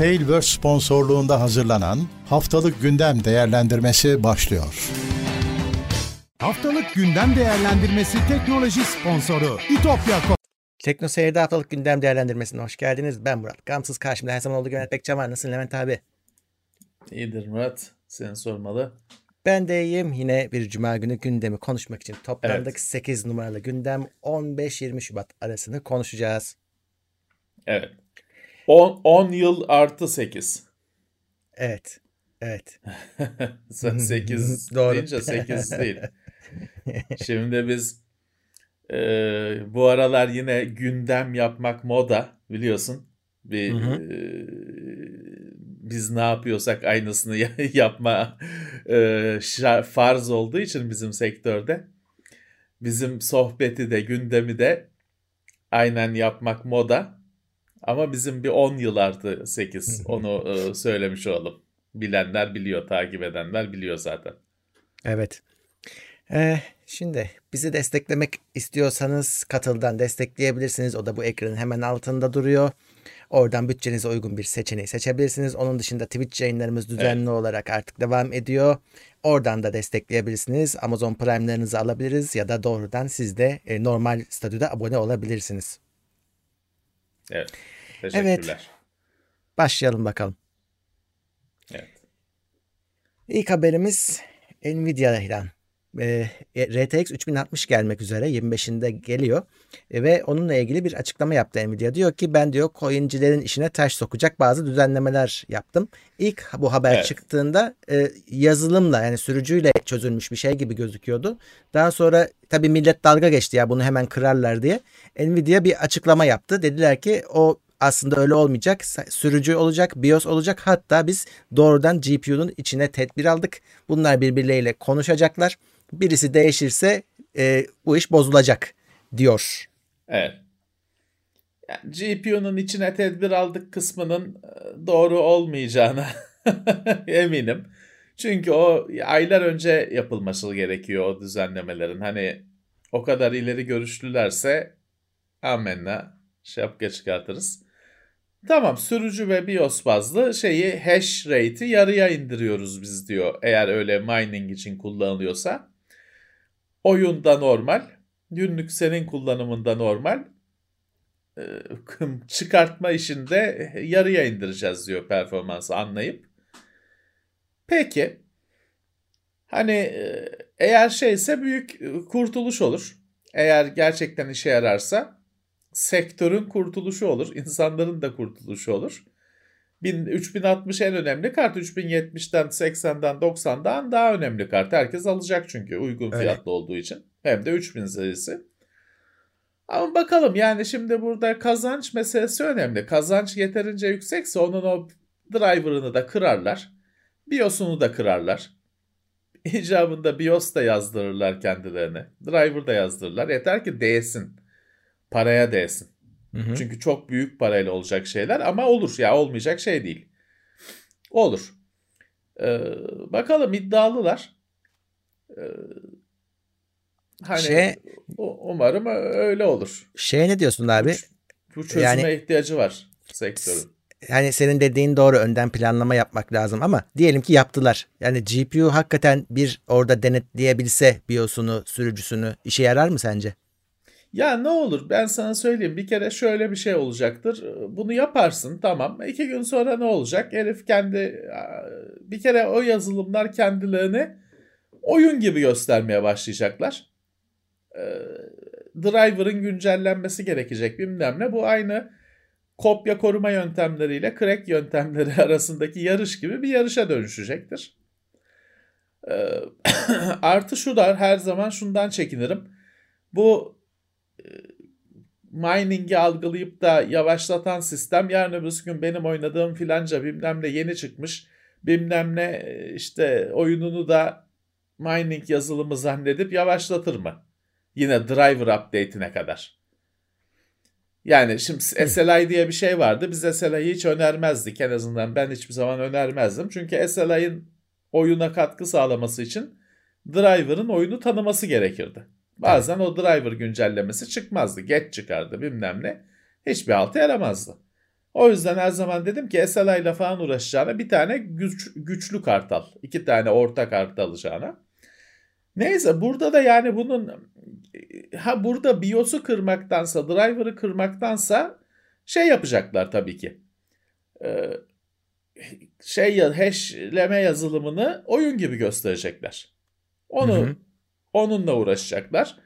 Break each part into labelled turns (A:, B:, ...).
A: Tailverse sponsorluğunda hazırlanan Haftalık Gündem Değerlendirmesi başlıyor.
B: Haftalık Gündem Değerlendirmesi teknoloji sponsoru İtopya
C: Tekno Seyir'de haftalık gündem değerlendirmesine hoş geldiniz. Ben Murat. Gamsız karşımda her zaman olduğu gibi Levent var. Nasılsın Levent abi?
D: İyidir Murat. Seni sormalı.
C: Ben de iyiyim. Yine bir cuma günü gündemi konuşmak için toplandık. Evet. 8 numaralı gündem 15-20 Şubat arasını konuşacağız.
D: Evet. 10, 10 yıl artı 8.
C: Evet. Evet.
D: Sen 8 deyince 8 değil. Şimdi biz e, bu aralar yine gündem yapmak moda biliyorsun. Bir hı hı. E, biz ne yapıyorsak aynısını yapma e, farz olduğu için bizim sektörde bizim sohbeti de gündemi de aynen yapmak moda. Ama bizim bir 10 yıl artı 8 onu e, söylemiş olalım. Bilenler biliyor, takip edenler biliyor zaten.
C: Evet. Ee, şimdi bizi desteklemek istiyorsanız katıldan destekleyebilirsiniz. O da bu ekranın hemen altında duruyor. Oradan bütçenize uygun bir seçeneği seçebilirsiniz. Onun dışında Twitch yayınlarımız düzenli evet. olarak artık devam ediyor. Oradan da destekleyebilirsiniz. Amazon Prime'larınızı alabiliriz ya da doğrudan siz de e, normal statüde abone olabilirsiniz.
D: Evet. Teşekkürler. Evet.
C: Başlayalım bakalım.
D: Evet.
C: İlk haberimiz Nvidia'dan e, RTX 3060 gelmek üzere 25'inde geliyor ve onunla ilgili bir açıklama yaptı Nvidia. Diyor ki ben diyor coincilerin işine taş sokacak bazı düzenlemeler yaptım. İlk bu haber evet. çıktığında e, yazılımla yani sürücüyle çözülmüş bir şey gibi gözüküyordu. Daha sonra tabi millet dalga geçti ya bunu hemen kırarlar diye. Nvidia bir açıklama yaptı. Dediler ki o aslında öyle olmayacak. Sürücü olacak, BIOS olacak. Hatta biz doğrudan GPU'nun içine tedbir aldık. Bunlar birbirleriyle konuşacaklar birisi değişirse e, bu iş bozulacak diyor.
D: Evet. Yani GPU'nun içine tedbir aldık kısmının e, doğru olmayacağına eminim. Çünkü o aylar önce yapılması gerekiyor o düzenlemelerin. Hani o kadar ileri görüşlülerse amenna şapka çıkartırız. Tamam sürücü ve BIOS bazlı şeyi hash rate'i yarıya indiriyoruz biz diyor. Eğer öyle mining için kullanılıyorsa. Oyunda normal. Günlük senin kullanımında normal. Ee, çıkartma işinde yarıya indireceğiz diyor performansı anlayıp. Peki. Hani e, eğer şeyse büyük e, kurtuluş olur. Eğer gerçekten işe yararsa sektörün kurtuluşu olur. insanların da kurtuluşu olur. 3060 en önemli kart. 3070'den 80'den 90'dan daha önemli kart. Herkes alacak çünkü uygun fiyatlı evet. olduğu için. Hem de 3000 serisi. Ama bakalım yani şimdi burada kazanç meselesi önemli. Kazanç yeterince yüksekse onun o driver'ını da kırarlar. BIOS'unu da kırarlar. İcabında BIOS da yazdırırlar kendilerine. Driver da yazdırırlar. Yeter ki değsin. Paraya değsin. Hı hı. Çünkü çok büyük parayla olacak şeyler ama olur ya olmayacak şey değil. Olur. Ee, bakalım iddialılar. Ee, hani şey, umarım öyle olur.
C: Şey ne diyorsun abi?
D: Bu, bu çözüme yani, ihtiyacı var sektörün.
C: Yani senin dediğin doğru önden planlama yapmak lazım ama diyelim ki yaptılar. Yani GPU hakikaten bir orada denetleyebilse BIOS'unu, sürücüsünü işe yarar mı sence?
D: Ya ne olur ben sana söyleyeyim bir kere şöyle bir şey olacaktır. Bunu yaparsın tamam. İki gün sonra ne olacak? Herif kendi bir kere o yazılımlar kendilerini oyun gibi göstermeye başlayacaklar. Driver'ın güncellenmesi gerekecek bilmem ne. Bu aynı kopya koruma yöntemleriyle crack yöntemleri arasındaki yarış gibi bir yarışa dönüşecektir. Artı şu da her zaman şundan çekinirim. Bu mining'i algılayıp da yavaşlatan sistem yarın öbür gün benim oynadığım filanca bilmem ne yeni çıkmış bilmem ne işte oyununu da mining yazılımı zannedip yavaşlatır mı? Yine driver update'ine kadar. Yani şimdi SLI diye bir şey vardı. Biz SLI'yi hiç önermezdik. En azından ben hiçbir zaman önermezdim. Çünkü SLI'nin oyuna katkı sağlaması için driver'ın oyunu tanıması gerekirdi. Bazen o driver güncellemesi çıkmazdı. Geç çıkardı bilmem ne. Hiçbir altı yaramazdı. O yüzden her zaman dedim ki SLI ile falan uğraşacağına bir tane güç, güçlü kart al. iki tane orta kart alacağına. Neyse burada da yani bunun ha burada BIOS'u kırmaktansa, driver'ı kırmaktansa şey yapacaklar tabii ki. Ee, şey ya hashleme yazılımını oyun gibi gösterecekler. Onu hı hı. onunla uğraşacaklar.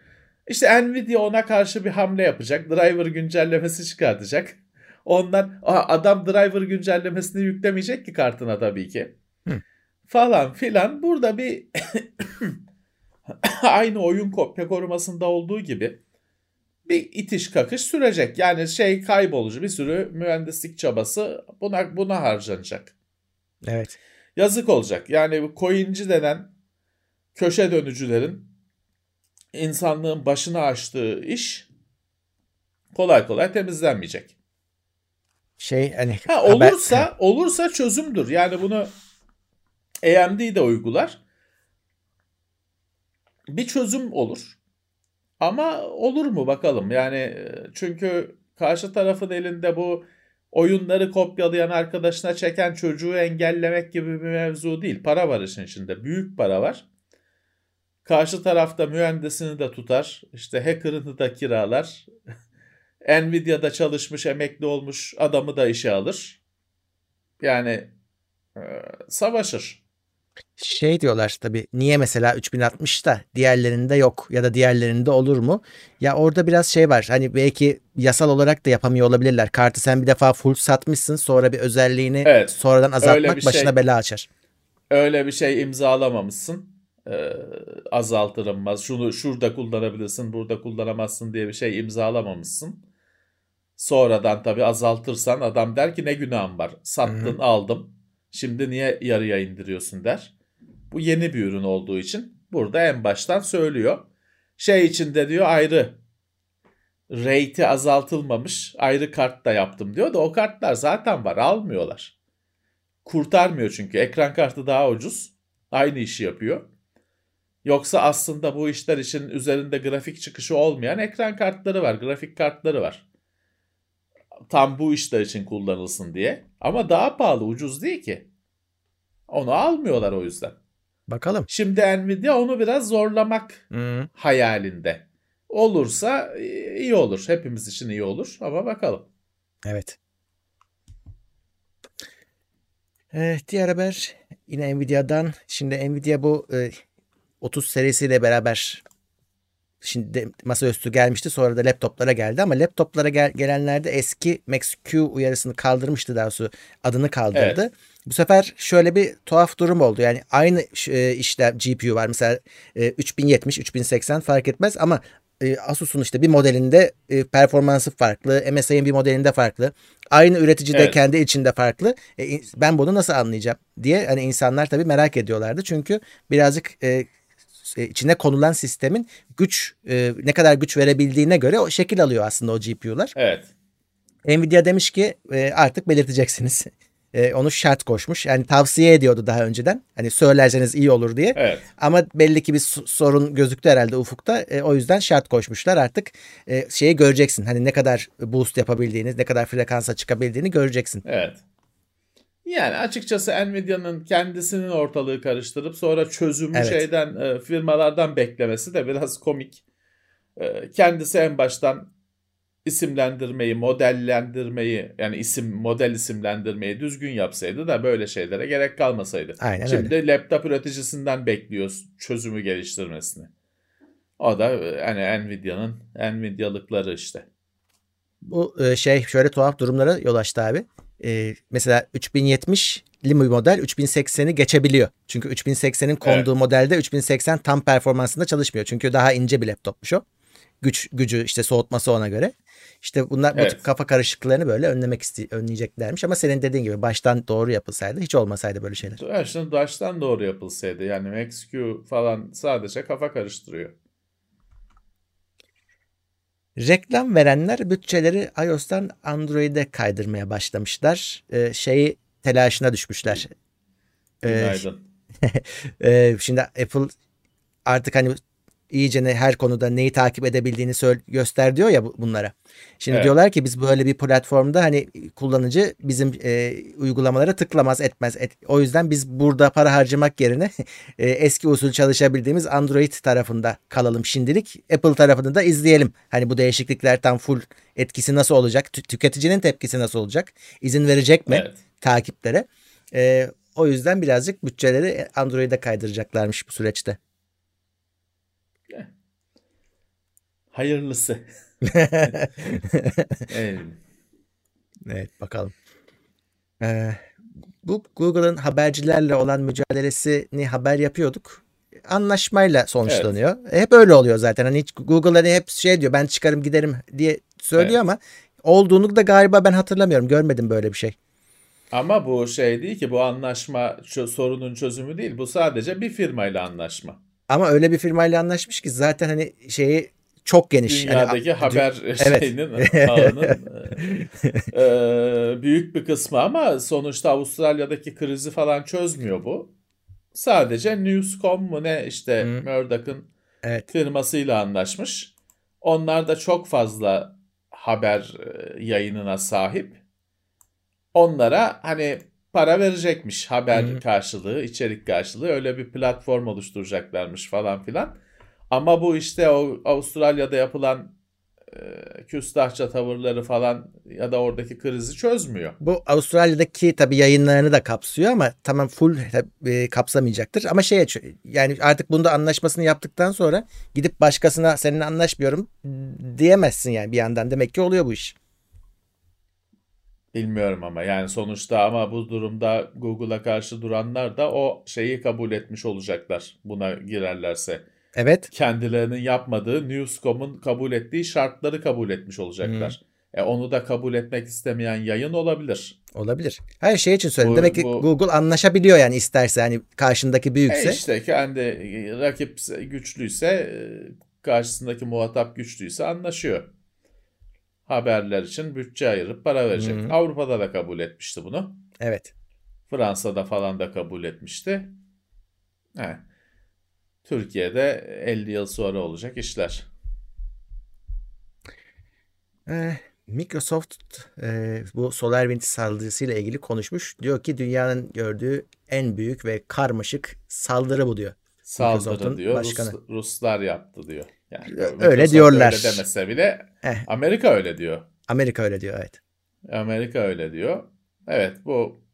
D: İşte Nvidia ona karşı bir hamle yapacak. Driver güncellemesi çıkartacak. Ondan adam driver güncellemesini yüklemeyecek ki kartına tabii ki. Hı. Falan filan. Burada bir aynı oyun kopya korumasında olduğu gibi bir itiş kakış sürecek. Yani şey kaybolucu bir sürü mühendislik çabası buna buna harcanacak.
C: Evet.
D: Yazık olacak. Yani bu coinci denen köşe dönücülerin insanlığın başına açtığı iş kolay kolay temizlenmeyecek.
C: Şey hani
D: ha, olursa haber... olursa çözümdür. Yani bunu AMD de uygular. Bir çözüm olur. Ama olur mu bakalım. Yani e, çünkü karşı tarafın elinde bu oyunları kopyalayan arkadaşına çeken çocuğu engellemek gibi bir mevzu değil. Para var işin içinde. Büyük para var. Karşı tarafta mühendisini de tutar. İşte hacker'ını da kiralar. Nvidia'da çalışmış, emekli olmuş adamı da işe alır. Yani e, savaşır.
C: Şey diyorlar tabii niye mesela 3060 da diğerlerinde yok ya da diğerlerinde olur mu? Ya orada biraz şey var hani belki yasal olarak da yapamıyor olabilirler. Kartı sen bir defa full satmışsın sonra bir özelliğini evet, sonradan azaltmak başına şey, bela açar.
D: Öyle bir şey imzalamamışsın. Ee, azaltılmaz. Şunu şurada kullanabilirsin, burada kullanamazsın diye bir şey imzalamamışsın. Sonradan tabii azaltırsan adam der ki ne günahım var. Sattın Hı-hı. aldım. Şimdi niye yarıya indiriyorsun der. Bu yeni bir ürün olduğu için burada en baştan söylüyor. Şey içinde diyor ayrı rate'i azaltılmamış ayrı kart da yaptım diyor da o kartlar zaten var almıyorlar. Kurtarmıyor çünkü ekran kartı daha ucuz aynı işi yapıyor. Yoksa aslında bu işler için üzerinde grafik çıkışı olmayan ekran kartları var, grafik kartları var. Tam bu işler için kullanılsın diye. Ama daha pahalı, ucuz değil ki. Onu almıyorlar o yüzden.
C: Bakalım.
D: Şimdi Nvidia onu biraz zorlamak hmm. hayalinde. Olursa iyi olur. Hepimiz için iyi olur ama bakalım.
C: Evet. Ee, diğer haber yine Nvidia'dan. Şimdi Nvidia bu e, 30 serisiyle beraber şimdi masaüstü gelmişti sonra da laptoplara geldi ama laptoplara gel- gelenlerde eski Max-Q uyarısını kaldırmıştı daha sonra adını kaldırdı. Evet. Bu sefer şöyle bir tuhaf durum oldu. Yani aynı e, işlem GPU var. Mesela e, 3070, 3080 fark etmez ama e, Asus'un işte bir modelinde e, performansı farklı, MSI'nin bir modelinde farklı. Aynı üretici de evet. kendi içinde farklı. E, ben bunu nasıl anlayacağım diye hani insanlar tabii merak ediyorlardı. Çünkü birazcık e, e, içine konulan sistemin güç e, ne kadar güç verebildiğine göre o şekil alıyor aslında o GPU'lar.
D: Evet.
C: Nvidia demiş ki e, artık belirteceksiniz. E, onu şart koşmuş. Yani tavsiye ediyordu daha önceden. Hani söylerseniz iyi olur diye.
D: Evet.
C: Ama belli ki bir sorun gözüktü herhalde ufukta. E, o yüzden şart koşmuşlar. Artık e, şeyi göreceksin. Hani ne kadar boost yapabildiğini, ne kadar frekansa çıkabildiğini göreceksin.
D: Evet. Yani açıkçası Nvidia'nın kendisinin ortalığı karıştırıp sonra çözümü evet. şeyden e, firmalardan beklemesi de biraz komik. E, kendisi en baştan isimlendirmeyi, modellendirmeyi yani isim model isimlendirmeyi düzgün yapsaydı da böyle şeylere gerek kalmasaydı.
C: Aynen
D: Şimdi öyle. laptop üreticisinden bekliyoruz çözümü geliştirmesini. O da hani Nvidia'nın Nvidia'lıkları işte.
C: Bu e, şey şöyle tuhaf durumlara yol açtı abi e, mesela 3070 bir model 3080'i geçebiliyor. Çünkü 3080'in konduğu evet. modelde 3080 tam performansında çalışmıyor. Çünkü daha ince bir laptopmuş o. Güç gücü işte soğutması ona göre. İşte bunlar evet. bu tip kafa karışıklıklarını böyle önlemek iste önleyeceklermiş ama senin dediğin gibi baştan doğru yapılsaydı hiç olmasaydı böyle şeyler.
D: Baştan, baştan doğru yapılsaydı yani MaxQ falan sadece kafa karıştırıyor.
C: Reklam verenler bütçeleri iOS'tan Android'e kaydırmaya başlamışlar. Ee, şeyi telaşına düşmüşler.
D: Ee, Günaydın.
C: e, şimdi Apple artık hani iyicene her konuda neyi takip edebildiğini söyle, göster diyor ya bunlara. Şimdi
D: Evet.
C: diyorlar ki biz böyle bir platformda hani kullanıcı bizim e, uygulamalara tıklamaz etmez. Et, o yüzden biz burada para harcamak yerine e, eski usul çalışabildiğimiz Android tarafında kalalım şimdilik. Apple tarafını da izleyelim. Hani bu değişiklikler tam full etkisi nasıl olacak? Tü- tüketicinin tepkisi nasıl olacak? İzin verecek mi
D: Evet.
C: takiplere? E, o yüzden birazcık bütçeleri Android'e kaydıracaklarmış bu süreçte.
D: Hayırlısı. Evet.
C: Evet bakalım. Ee, bu Google'ın habercilerle olan mücadelesini haber yapıyorduk. Anlaşmayla sonuçlanıyor. E, Hep öyle oluyor zaten. Hani hiç Google hani hep şey diyor ben çıkarım giderim diye söylüyor
D: Evet.
C: ama olduğunu da galiba ben hatırlamıyorum. Görmedim böyle bir şey.
D: Ama bu şey değil ki bu anlaşma sorunun çözümü değil. Bu sadece bir firmayla anlaşma.
C: Ama öyle bir firmayla anlaşmış ki zaten hani şeyi çok geniş. Hani
D: Dünyadaki
C: a-
D: haber
C: Evet.
D: şeyinin ağının e, e, büyük bir kısmı ama sonuçta Avustralya'daki krizi falan çözmüyor bu. Sadece Newscom mu ne işte
C: Hı.
D: Murdoch'ın
C: evet.
D: firmasıyla anlaşmış. Onlar da çok fazla haber e, yayınına sahip. Onlara hani para verecekmiş haber
C: Hı.
D: karşılığı, içerik karşılığı öyle bir platform oluşturacaklarmış falan filan. Ama bu işte o Avustralya'da yapılan e, küstahça tavırları falan ya da oradaki krizi çözmüyor.
C: Bu Avustralya'daki tabii yayınlarını da kapsıyor ama tamam full e, kapsamayacaktır. Ama şey yani artık bunda anlaşmasını yaptıktan sonra gidip başkasına seninle anlaşmıyorum diyemezsin yani bir yandan. Demek ki oluyor bu iş.
D: Bilmiyorum ama yani sonuçta ama bu durumda Google'a karşı duranlar da o şeyi kabul etmiş olacaklar buna girerlerse.
C: Evet.
D: kendilerinin yapmadığı Newscom'un kabul ettiği şartları kabul etmiş olacaklar. E onu da kabul etmek istemeyen yayın olabilir.
C: Olabilir. Her şey için söyledim.
D: Bu-
C: Demek ki
D: bu-
C: Google anlaşabiliyor yani isterse hani karşındaki büyükse.
D: E işte kendi rakip güçlüyse, e, karşısındaki muhatap güçlüyse anlaşıyor. Haberler için bütçe ayırıp para verecek.
C: Hı.
D: Avrupa'da da kabul etmişti bunu.
C: Evet.
D: Fransa'da falan da kabul etmişti. He. Türkiye'de 50 yıl sonra olacak işler.
C: Ee, Microsoft e, bu SolarWinds saldırısıyla ilgili konuşmuş. Diyor ki dünyanın gördüğü en büyük ve karmaşık saldırı bu diyor.
D: Saldırı diyor.
C: başkanı.
D: Rus- Ruslar yaptı diyor. Yani
C: Öyle diyorlar.
D: Öyle demese bile
C: Eh.
D: Amerika öyle diyor.
C: Amerika öyle diyor evet.
D: Amerika öyle diyor. Evet bu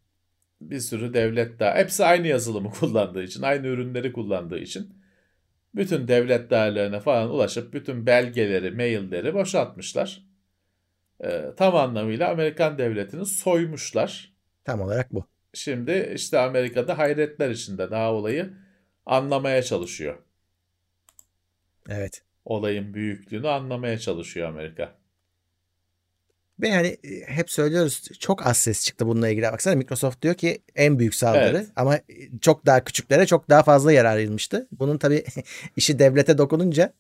D: bir sürü devlet daha. Hepsi aynı yazılımı kullandığı için, aynı ürünleri kullandığı için bütün devlet değerlerine falan ulaşıp bütün belgeleri, mailleri boşaltmışlar. Ee, tam anlamıyla Amerikan devletini soymuşlar.
C: Tam olarak bu.
D: Şimdi işte Amerika'da hayretler içinde daha olayı anlamaya çalışıyor.
C: Evet.
D: Olayın büyüklüğünü anlamaya çalışıyor Amerika.
C: Ve hani hep söylüyoruz çok az ses çıktı bununla ilgili. Baksana Microsoft diyor ki en büyük saldırı
D: Evet.
C: ama e, çok daha küçüklere çok daha fazla yer ayrılmıştı. Bunun tabii işi devlete dokununca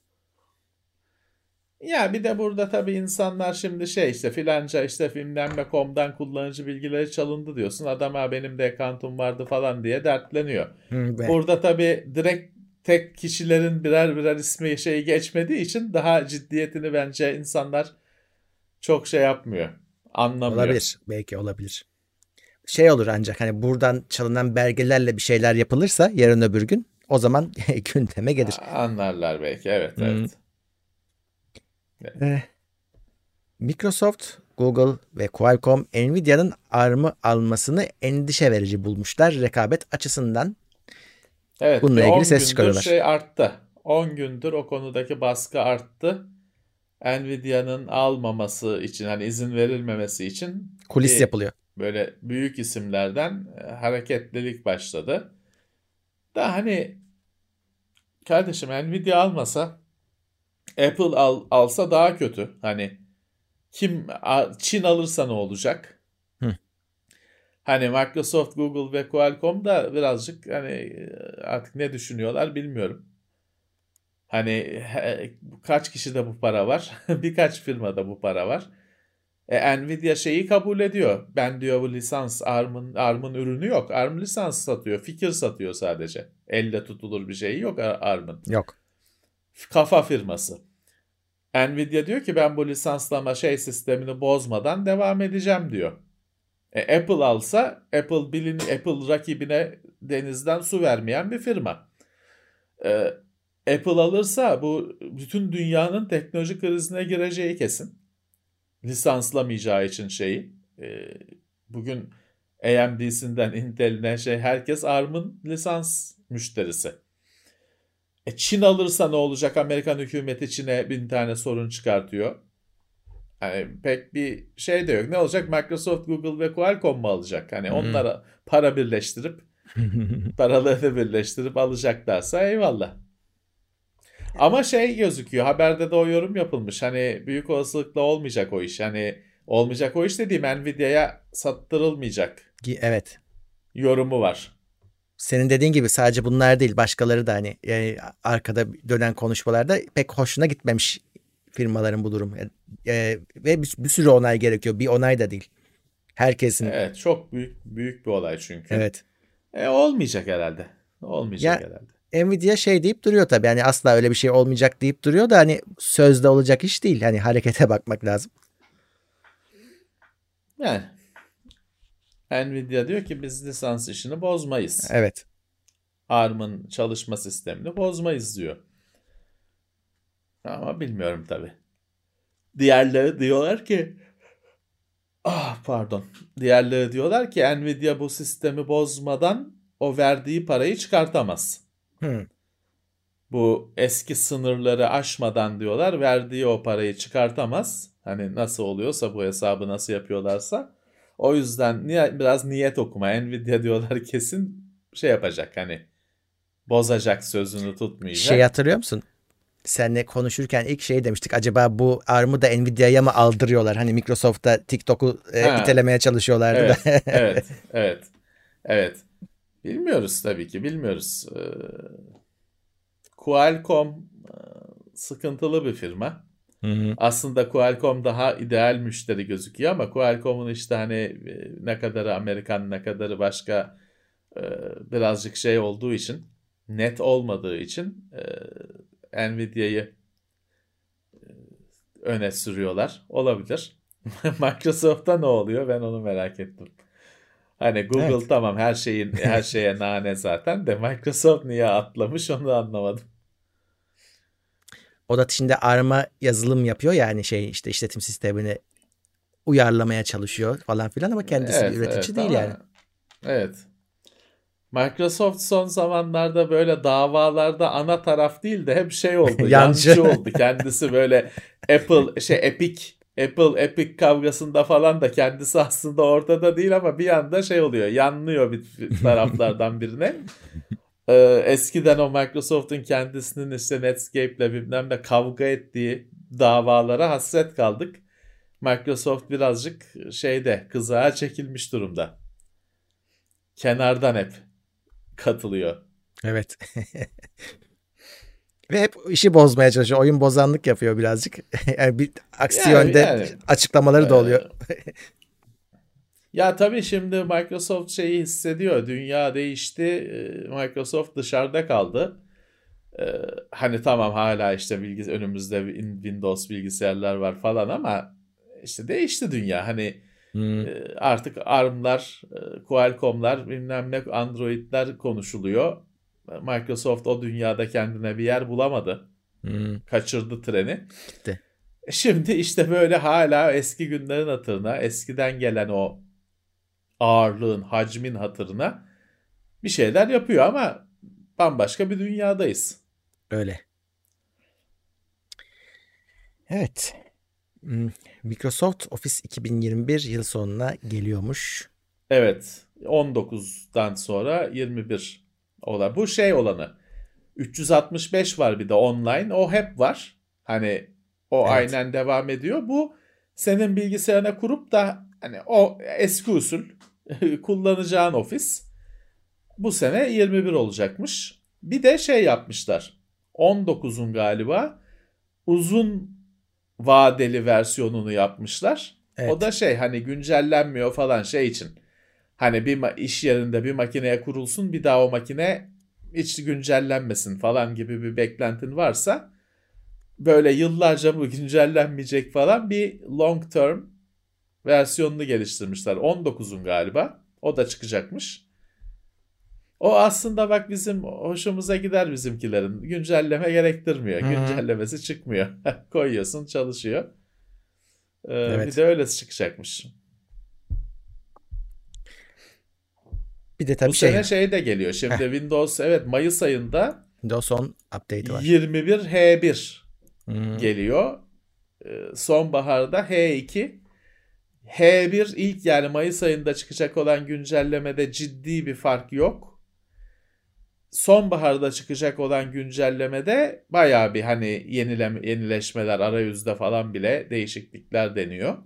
D: Ya bir de burada tabii insanlar şimdi şey işte filanca işte filmlenme.com'dan kullanıcı bilgileri çalındı diyorsun. Adam ha benim de account'um vardı falan diye dertleniyor.
C: Hı, ve-
D: Burada tabii direkt tek kişilerin birer birer ismi şey geçmediği için daha ciddiyetini bence insanlar çok şey yapmıyor. Anlamıyor.
C: olabilir. Belki olabilir. Şey olur ancak hani buradan çalınan belgelerle bir şeyler yapılırsa yarın öbür gün o zaman gündeme gelir.
D: Anlarlar belki evet evet.
C: Eh, Microsoft, Google ve Qualcomm Nvidia'nın ARM'ı almasını endişe verici bulmuşlar rekabet açısından.
D: Evet,
C: Bununla ilgili
D: 10
C: ses çıkarıyorlar.
D: şey arttı. 10 gündür o konudaki baskı arttı. Nvidia'nın almaması için hani izin verilmemesi için
C: Kulis
D: bir
C: yapılıyor.
D: böyle büyük isimlerden e, hareketlilik başladı. Da hani kardeşim Nvidia almasa Apple al, alsa daha kötü. Hani kim Çin alırsa ne olacak?
C: Hı.
D: Hani Microsoft, Google ve Qualcomm da birazcık hani e, artık ne düşünüyorlar bilmiyorum. Hani kaç kişide bu para var? Birkaç firmada bu para var. E, Nvidia şeyi kabul ediyor. Ben diyor bu lisans ARM'ın ARM'ın ürünü yok. ARM lisans satıyor. Fikir satıyor sadece. Elle tutulur bir şeyi yok ARM'ın.
C: Yok.
D: kafa firması. Nvidia diyor ki ben bu lisanslama şey sistemini bozmadan devam edeceğim diyor. E, Apple alsa Apple bilin Apple rakibine denizden su vermeyen bir firma. E, Apple alırsa bu bütün dünyanın teknoloji krizine gireceği kesin. Lisanslamayacağı için şeyi. E, bugün AMD'sinden Intel'ine şey herkes ARM'ın lisans müşterisi. E Çin alırsa ne olacak? Amerikan hükümeti Çin'e bin tane sorun çıkartıyor. Yani pek bir şey de yok. Ne olacak? Microsoft, Google ve Qualcomm mu alacak? Hani onlara para birleştirip paralarını birleştirip alacaklarsa eyvallah. Ama şey gözüküyor. Haberde de o yorum yapılmış. Hani büyük olasılıkla olmayacak o iş. Hani olmayacak o iş dediğim Nvidia'ya sattırılmayacak.
C: Evet.
D: Yorumu var.
C: Senin dediğin gibi sadece bunlar değil başkaları da hani yani arkada dönen konuşmalarda pek hoşuna gitmemiş firmaların bu durum. E, ve bir, bir sürü onay gerekiyor. Bir onay da değil. Herkesin.
D: Evet çok büyük büyük bir olay çünkü.
C: Evet.
D: E, olmayacak herhalde. Olmayacak
C: Ya-
D: herhalde.
C: Nvidia şey deyip duruyor tabii. Yani asla öyle bir şey olmayacak deyip duruyor da hani sözde olacak iş değil. Hani harekete bakmak lazım.
D: Yani Nvidia diyor ki biz lisans işini bozmayız.
C: Evet.
D: ARM'ın çalışma sistemini bozmayız diyor. Ama bilmiyorum tabi. Diğerleri diyorlar ki ah pardon. Diğerleri diyorlar ki Nvidia bu sistemi bozmadan o verdiği parayı çıkartamaz.
C: Hı.
D: Bu eski sınırları aşmadan diyorlar verdiği o parayı çıkartamaz. Hani nasıl oluyorsa bu hesabı nasıl yapıyorlarsa. O yüzden biraz niyet okuma. Nvidia diyorlar kesin şey yapacak hani bozacak sözünü tutmayacak.
C: Şey hatırlıyor musun? Seninle konuşurken ilk şey demiştik. Acaba bu ARM'ı da Nvidia'ya mı aldırıyorlar? Hani Microsoft'ta TikTok'u e, itelemeye çalışıyorlardı
D: evet,
C: da.
D: evet, evet, evet. Bilmiyoruz tabii ki, bilmiyoruz. Ee, Qualcomm e, sıkıntılı bir firma.
C: Hı hı.
D: Aslında Qualcomm daha ideal müşteri gözüküyor ama Qualcomm'un işte hani e, ne kadarı Amerikan ne kadarı başka e, birazcık şey olduğu için net olmadığı için Nvidia'yı öne sürüyorlar. Olabilir. Microsoft'ta ne oluyor ben onu merak ettim. Hani Google
C: Evet.
D: tamam her şeyin her şeye nane zaten de Microsoft niye atlamış onu anlamadım.
C: O da şimdi ARM'a yazılım yapıyor yani şey işte işletim sistemini uyarlamaya çalışıyor falan filan ama kendisi bir üretici
D: evet
C: değil
D: ama-
C: yani.
D: Evet. Microsoft son zamanlarda böyle davalarda ana taraf değil de hep şey oldu.
C: Yancı.
D: yancı oldu. Kendisi böyle Apple şey Epic Apple Epic kavgasında falan da kendisi aslında ortada değil ama bir anda şey oluyor. Yanlıyor bir taraflardan birine. Ee, eskiden o Microsoft'un kendisinin işte Netscape'le bilmem ne kavga ettiği davalara hasret kaldık. Microsoft birazcık şeyde kızağa çekilmiş durumda. Kenardan hep katılıyor.
C: Evet. Ve hep işi bozmaya çalışıyor. Oyun bozanlık yapıyor birazcık. yani bir aksi
D: Yani-
C: yönde
D: yani.
C: açıklamaları da oluyor.
D: Ya tabii şimdi Microsoft şeyi hissediyor. Dünya değişti. Ee, Microsoft dışarıda kaldı. Ee, Hani tamam hala işte bilgis önümüzde win- Windows bilgisayarlar var falan ama işte değişti dünya. Hani
C: Hmm.
D: e, artık ARM'lar, e, Qualcomm'lar, bilmem ne Android'ler konuşuluyor. Microsoft o dünyada kendine bir yer bulamadı.
C: Hmm.
D: Kaçırdı treni.
C: Gitti.
D: Şimdi işte böyle hala eski günlerin hatırına, eskiden gelen o ağırlığın, hacmin hatırına bir şeyler yapıyor ama bambaşka bir dünyadayız.
C: Öyle. Evet. Hmm, Microsoft Office 2021 yıl sonuna geliyormuş.
D: Evet, 19'dan sonra 21 olan. Bu şey olanı. 365 var bir de online. O hep var. Hani o
C: Evet.
D: aynen devam ediyor. Bu senin bilgisayarına kurup da hani o eski usul kullanacağın ofis bu sene 21 olacakmış. Bir de şey yapmışlar. 19'un galiba uzun vadeli versiyonunu yapmışlar.
C: Evet.
D: O da şey hani güncellenmiyor falan şey için. Hani bir iş yerinde bir makineye kurulsun bir daha o makine hiç güncellenmesin falan gibi bir beklentin varsa böyle yıllarca bu güncellenmeyecek falan bir long term versiyonunu geliştirmişler. 19'un galiba. O da çıkacakmış. O aslında bak bizim hoşumuza gider bizimkilerin. Güncelleme gerektirmiyor.
C: Hı-hı.
D: Güncellemesi çıkmıyor. Koyuyorsun çalışıyor. Ee,
C: Evet.
D: Bir de öylesi çıkacakmış.
C: Bir de tabii
D: Bu
C: şey
D: sene şey de geliyor. Şimdi Windows evet Mayıs ayında
C: Windows 10 update'i var.
D: 21 H1
C: Hmm.
D: geliyor. Ee, Sonbaharda H2. H1 ilk yani Mayıs ayında çıkacak olan güncellemede ciddi bir fark yok. Sonbaharda çıkacak olan güncellemede bayağı bir hani yenileme, yenileşmeler arayüzde falan bile değişiklikler deniyor.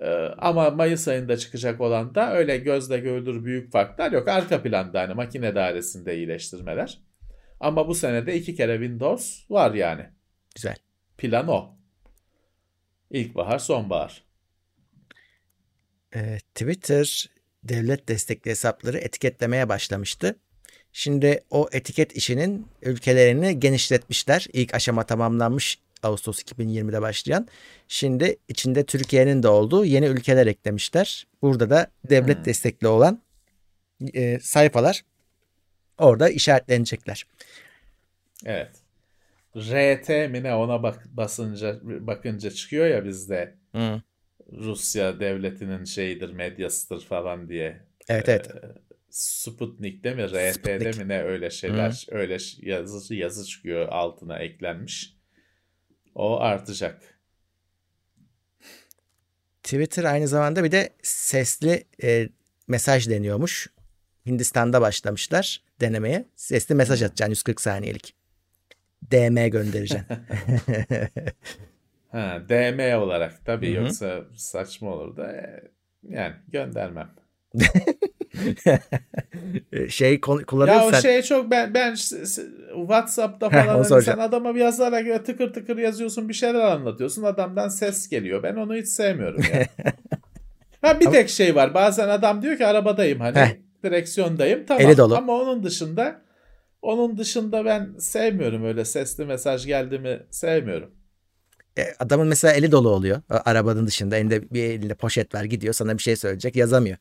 D: Ee, ama Mayıs ayında çıkacak olan da öyle gözle görülür büyük farklar yok. Arka planda hani makine dairesinde iyileştirmeler. Ama bu senede iki kere Windows var yani.
C: Güzel.
D: Plan o. İlkbahar, sonbahar.
C: Ee, Twitter devlet destekli hesapları etiketlemeye başlamıştı. Şimdi o etiket işinin ülkelerini genişletmişler. İlk aşama tamamlanmış Ağustos 2020'de başlayan. Şimdi içinde Türkiye'nin de olduğu yeni ülkeler eklemişler. Burada da devlet
D: Hmm.
C: destekli olan e, sayfalar orada işaretlenecekler.
D: Evet. RT mi ne ona bak basınca bakınca çıkıyor ya bizde
C: Hı.
D: Rusya devletinin şeyidir medyasıdır falan diye.
C: Evet evet.
D: Ee, Sputnik'te mi RT'de
C: Sputnik.
D: mi ne öyle şeyler öyle ş- yazı yazı çıkıyor altına eklenmiş. O artacak.
C: Twitter aynı zamanda bir de sesli e, mesaj deniyormuş. Hindistan'da başlamışlar denemeye. Sesli mesaj atacaksın 140 saniyelik. DM göndereceksin.
D: Ha, DM olarak tabii
C: Hı hı.
D: yoksa saçma olur da e, yani göndermem.
C: E, şey kon-
D: Ya o
C: sen.
D: şey çok ben ben WhatsApp'ta falan hani
C: soracağım.
D: sen adama yazarak ya tıkır tıkır yazıyorsun bir şeyler anlatıyorsun adamdan ses geliyor. Ben onu hiç sevmiyorum ya. ha bir tek şey var. Bazen adam diyor ki arabadayım hani
C: Heh.
D: direksiyondayım tamam.
C: Eli dolu.
D: Ama onun dışında onun dışında ben sevmiyorum öyle sesli mesaj geldi mi sevmiyorum.
C: E, adamın mesela eli dolu oluyor. Arabanın dışında elinde bir elinde poşet var gidiyor sana bir şey söyleyecek yazamıyor.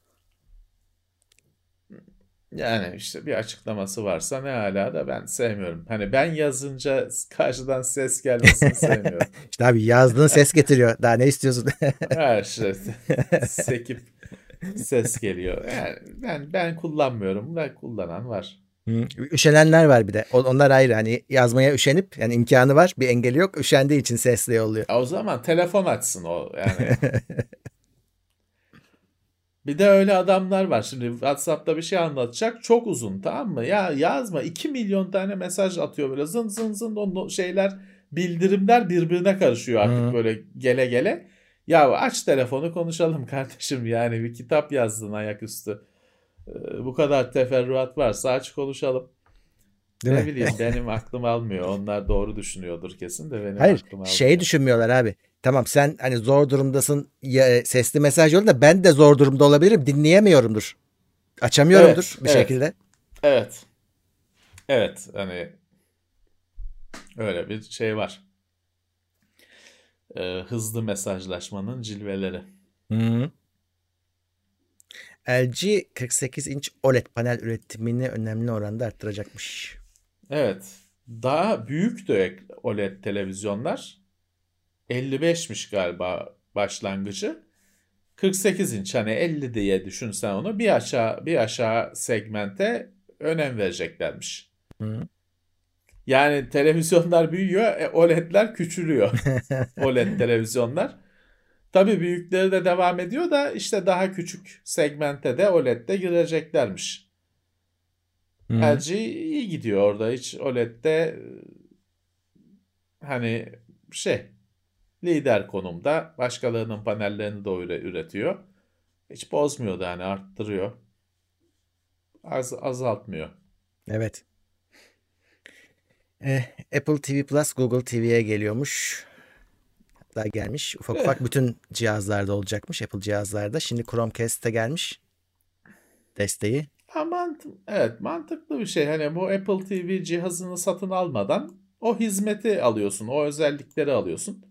D: Yani işte bir açıklaması varsa ne hala da ben sevmiyorum. Hani ben yazınca karşıdan ses gelmesini sevmiyorum.
C: İşte abi yazdığın ses getiriyor. Daha ne istiyorsun?
D: Her şey sekip ses geliyor. Yani ben ben kullanmıyorum da kullanan var.
C: Hı. Üşenenler var bir de. Onlar ayrı. Hani yazmaya üşenip yani imkanı var. Bir engeli yok. Üşendiği için sesli yolluyor.
D: O zaman telefon açsın o yani. Bir de öyle adamlar var. Şimdi WhatsApp'ta bir şey anlatacak. Çok uzun tamam mı? Ya yazma. 2 milyon tane mesaj atıyor böyle. Zın zın zın o şeyler bildirimler birbirine karışıyor artık
C: Hı.
D: böyle gele gele. Ya aç telefonu konuşalım kardeşim yani bir kitap yazdın ayaküstü. Ee, Bu kadar teferruat varsa aç konuşalım.
C: Değil
D: ne
C: mi?
D: bileyim benim aklım almıyor. Onlar doğru düşünüyordur kesin de benim
C: Hayır
D: aklım almıyor.
C: şeyi düşünmüyorlar abi. Tamam sen hani zor durumdasın ya, sesli mesaj yolla da ben de zor durumda olabilirim dinleyemiyorumdur. Açamıyorumdur
D: Evet,
C: bir
D: evet.
C: şekilde.
D: Evet. Evet hani öyle bir şey var. Ee, hızlı mesajlaşmanın cilveleri.
C: Hı. LG 48 inç OLED panel üretimini önemli oranda arttıracakmış.
D: Evet. Daha büyük de OLED televizyonlar 55'miş galiba başlangıcı. 48 inç hani 50 diye düşünsen onu bir aşağı bir aşağı segmente önem vereceklermiş.
C: Hı.
D: Yani televizyonlar büyüyor, e, OLED'ler küçülüyor. OLED televizyonlar. Tabii büyükleri de devam ediyor da işte daha küçük segmente de OLED'de gireceklermiş.
C: Hı.
D: LG iyi gidiyor orada. Hiç OLED'de e, hani şey lider konumda. Başkalarının panellerini de öyle üretiyor. Hiç bozmuyor da hani arttırıyor. Az, azaltmıyor.
C: Evet. Eh, Apple TV Plus Google TV'ye geliyormuş. Hatta gelmiş. Ufak ufak bütün cihazlarda olacakmış. Apple cihazlarda. Şimdi Chromecast'te gelmiş. Desteği.
D: Ha, mant evet mantıklı bir şey. Hani bu Apple TV cihazını satın almadan O hizmeti alıyorsun, o özellikleri alıyorsun.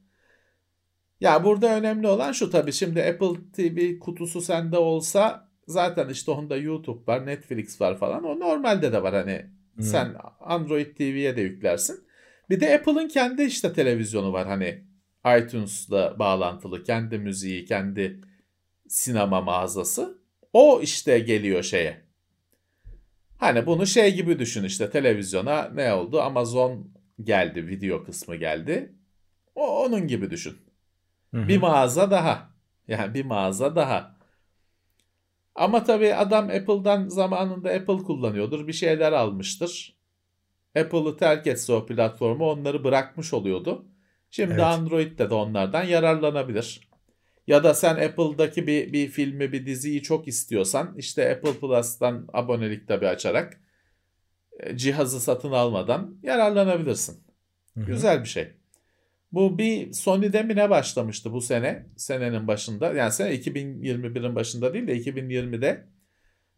D: Ya burada önemli olan şu tabii şimdi Apple TV kutusu sende olsa zaten işte onda YouTube var, Netflix var falan. O normalde de var hani
C: Hmm.
D: sen Android TV'ye de yüklersin. Bir de Apple'ın kendi işte televizyonu var hani iTunes'la bağlantılı kendi müziği, kendi sinema mağazası. O işte geliyor şeye. Hani bunu şey gibi düşün işte televizyona ne oldu? Amazon geldi, video kısmı geldi. O onun gibi düşün.
C: Hı hı.
D: Bir mağaza daha. Yani bir mağaza daha. Ama tabii adam Apple'dan zamanında Apple kullanıyordur. Bir şeyler almıştır. Apple'ı terk etse o platformu onları bırakmış oluyordu. Şimdi
C: Evet.
D: Android'de de onlardan yararlanabilir. Ya da sen Apple'daki bir, bir filmi, bir diziyi çok istiyorsan işte Apple Plus'tan abonelik tabii açarak e, cihazı satın almadan yararlanabilirsin.
C: Hı hı.
D: Güzel bir şey. Bu bir Sony'de mi ne başlamıştı bu sene? Senenin başında. Yani sene 2021'in başında değil de 2020'de.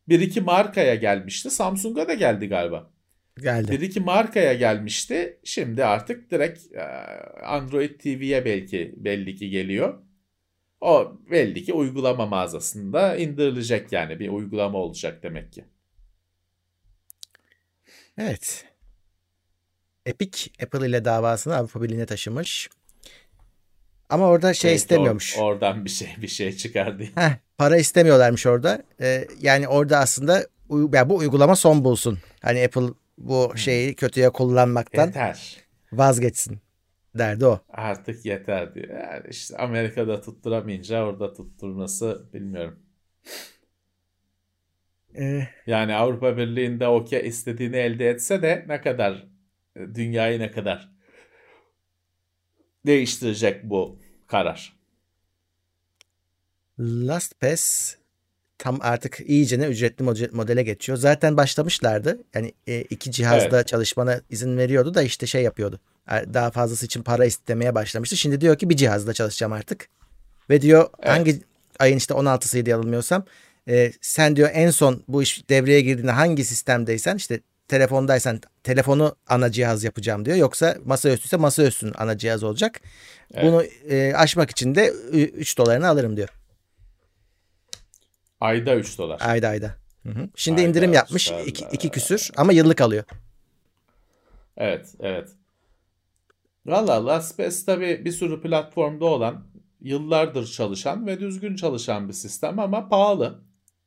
D: Bir iki markaya gelmişti. Samsung'a da geldi galiba.
C: Geldi.
D: Bir iki markaya gelmişti. Şimdi artık direkt e, Android TV'ye belki belli ki geliyor. O belli ki uygulama mağazasında indirilecek yani bir uygulama olacak demek ki.
C: Evet. Epic Apple ile davasını Avrupa Birliği'ne taşımış. Ama orada şey
D: Belki
C: istemiyormuş.
D: or- oradan bir şey bir şey çıkar diye.
C: Heh, para istemiyorlarmış orada. Ee, yani orada aslında uy- ya bu uygulama son bulsun. Hani Apple bu şeyi kötüye kullanmaktan
D: Yeter.
C: vazgeçsin derdi o.
D: Artık yeter diyor. Yani işte Amerika'da tutturamayınca orada tutturması bilmiyorum.
C: Ee,
D: Yani Avrupa Birliği'nde okey istediğini elde etse de ne kadar dünyayı ne kadar değiştirecek bu karar.
C: LastPass tam artık iyicene ücretli mode- modele geçiyor. Zaten başlamışlardı. Yani e, iki cihazda
D: Evet.
C: çalışmana izin veriyordu da işte şey yapıyordu. E, Daha fazlası için para istemeye başlamıştı. Şimdi diyor ki bir cihazda çalışacağım artık. Ve diyor
D: Evet.
C: hangi ayın işte 16'sıydı yanılmıyorsam e, sen diyor en son bu iş devreye girdiğinde hangi sistemdeysen işte telefondaysan telefonu ana cihaz yapacağım diyor. Yoksa masaüstüyse masaüstünün ana cihaz olacak.
D: Evet.
C: Bunu e, aşmak için de 3 dolarını alırım diyor.
D: Ayda 3 dolar.
C: Ayda ayda. Hı hı. Şimdi
D: Ayda
C: indirim yapmış
D: süper.
C: iki, iki küsür ama yıllık alıyor.
D: Evet, evet. Valla LastPass tabii bir sürü platformda olan, yıllardır çalışan ve düzgün çalışan bir sistem ama pahalı.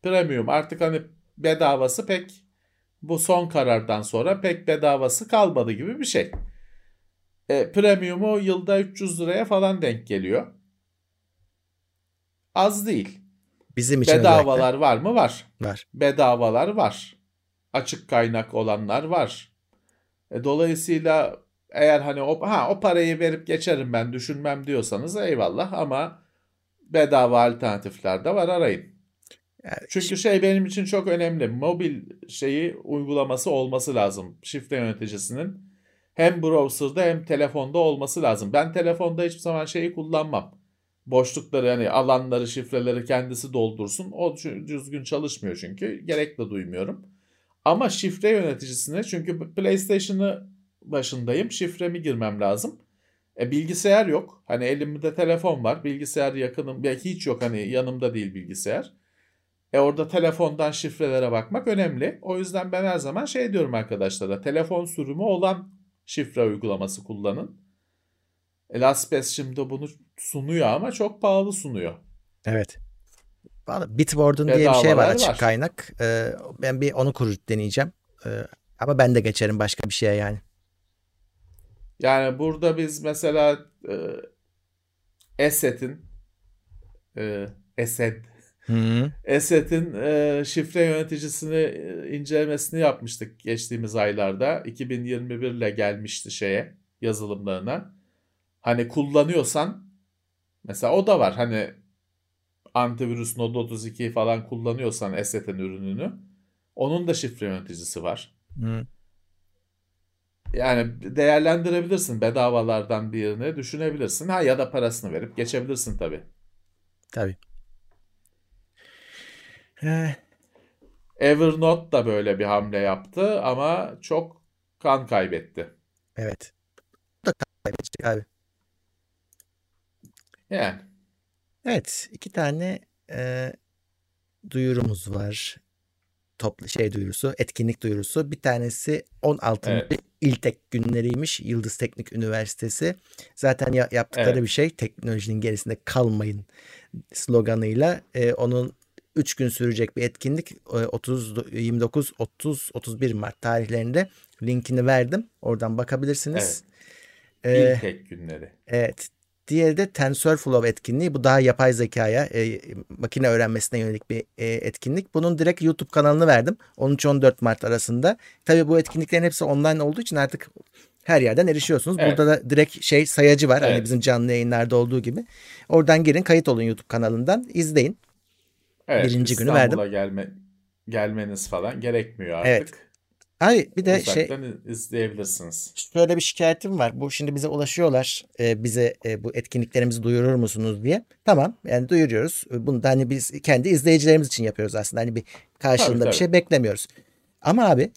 D: Premium artık hani bedavası pek bu son karardan sonra pek bedavası kalmadı gibi bir şey. E, premium'u yılda 300 liraya falan denk geliyor. Az değil.
C: Bizim için
D: Bedavalar var mı? Var.
C: özellikle var.
D: bedavalar var. Açık kaynak olanlar var. E, dolayısıyla eğer hani o, ha, o parayı verip geçerim ben düşünmem diyorsanız eyvallah ama bedava alternatifler de var arayın.
C: Yani
D: Çünkü şey benim için çok önemli. Mobil şeyi uygulaması olması lazım. Şifre yöneticisinin hem browser'da hem telefonda olması lazım. Ben telefonda hiçbir zaman şeyi kullanmam. Boşlukları hani alanları, şifreleri kendisi doldursun. O düzgün çalışmıyor çünkü. Gerek de duymuyorum. Ama şifre yöneticisine çünkü PlayStation'ı başındayım. Şifremi girmem lazım. E, bilgisayar yok. Hani elimde telefon var. Bilgisayar yakınım. Ya hiç yok hani yanımda değil bilgisayar. E orada telefondan şifrelere bakmak önemli. O yüzden ben her zaman şey diyorum arkadaşlara. Telefon sürümü olan şifre uygulaması kullanın. E, LastPass şimdi bunu sunuyor ama çok pahalı sunuyor.
C: Evet. Bitwarden diye bir şey var açık
D: var.
C: kaynak. Ee, ben bir onu kurup deneyeceğim. Ee, ama ben de geçerim başka bir şeye yani.
D: Yani burada biz mesela e, Eset'in e, Esed
C: Hı.
D: Eset'in e, şifre yöneticisini e, incelemesini yapmıştık geçtiğimiz aylarda. 2021 ile gelmişti şeye yazılımlarına. Hani kullanıyorsan mesela o da var. Hani antivirüs Node 32 falan kullanıyorsan Eset'in ürününü onun da şifre yöneticisi var.
C: Hı.
D: Yani değerlendirebilirsin bedavalardan birini düşünebilirsin. Ha ya da parasını verip geçebilirsin tabii.
C: Tabii. Ee,
D: Evernote da böyle bir hamle yaptı ama çok kan kaybetti.
C: evet. ettik abi.
D: Yani.
C: Evet iki tane e, duyurumuz var. Toplu şey duyurusu, etkinlik duyurusu. Bir tanesi 16.
D: Evet.
C: İltek günleriymiş. Yıldız Teknik Üniversitesi. Zaten ya- yaptıkları
D: Evet.
C: bir şey teknolojinin gerisinde kalmayın sloganıyla. E, onun 3 gün sürecek bir etkinlik. E, 30 29 30 31 Mart tarihlerinde linkini verdim. Oradan bakabilirsiniz. E,
D: İlk tek günleri.
C: Evet. Diğeri de TensorFlow etkinliği. Bu daha yapay zekaya, e, makine öğrenmesine yönelik bir e, etkinlik. Bunun direkt YouTube kanalını verdim. 13-14 Mart arasında. Tabii bu etkinliklerin hepsi online olduğu için artık her yerden erişiyorsunuz.
D: Evet.
C: Burada da direkt şey sayacı var. Hani
D: Evet.
C: bizim canlı yayınlarda olduğu gibi. Oradan girin, kayıt olun YouTube kanalından, izleyin.
D: Evet,
C: Birinci günü
D: İstanbul'a gelme, gelmeniz falan gerekmiyor artık.
C: Evet. Ay bir de şey
D: Uzaktan izleyebilirsiniz.
C: şöyle bir şikayetim var. Bu şimdi bize ulaşıyorlar. e, bize e, bu etkinliklerimizi duyurur musunuz diye. Tamam yani duyuruyoruz. E, Bunu da hani biz kendi izleyicilerimiz için yapıyoruz aslında. Hani bir karşılığında
D: Tabii,
C: bir
D: tabii.
C: şey beklemiyoruz. Ama abi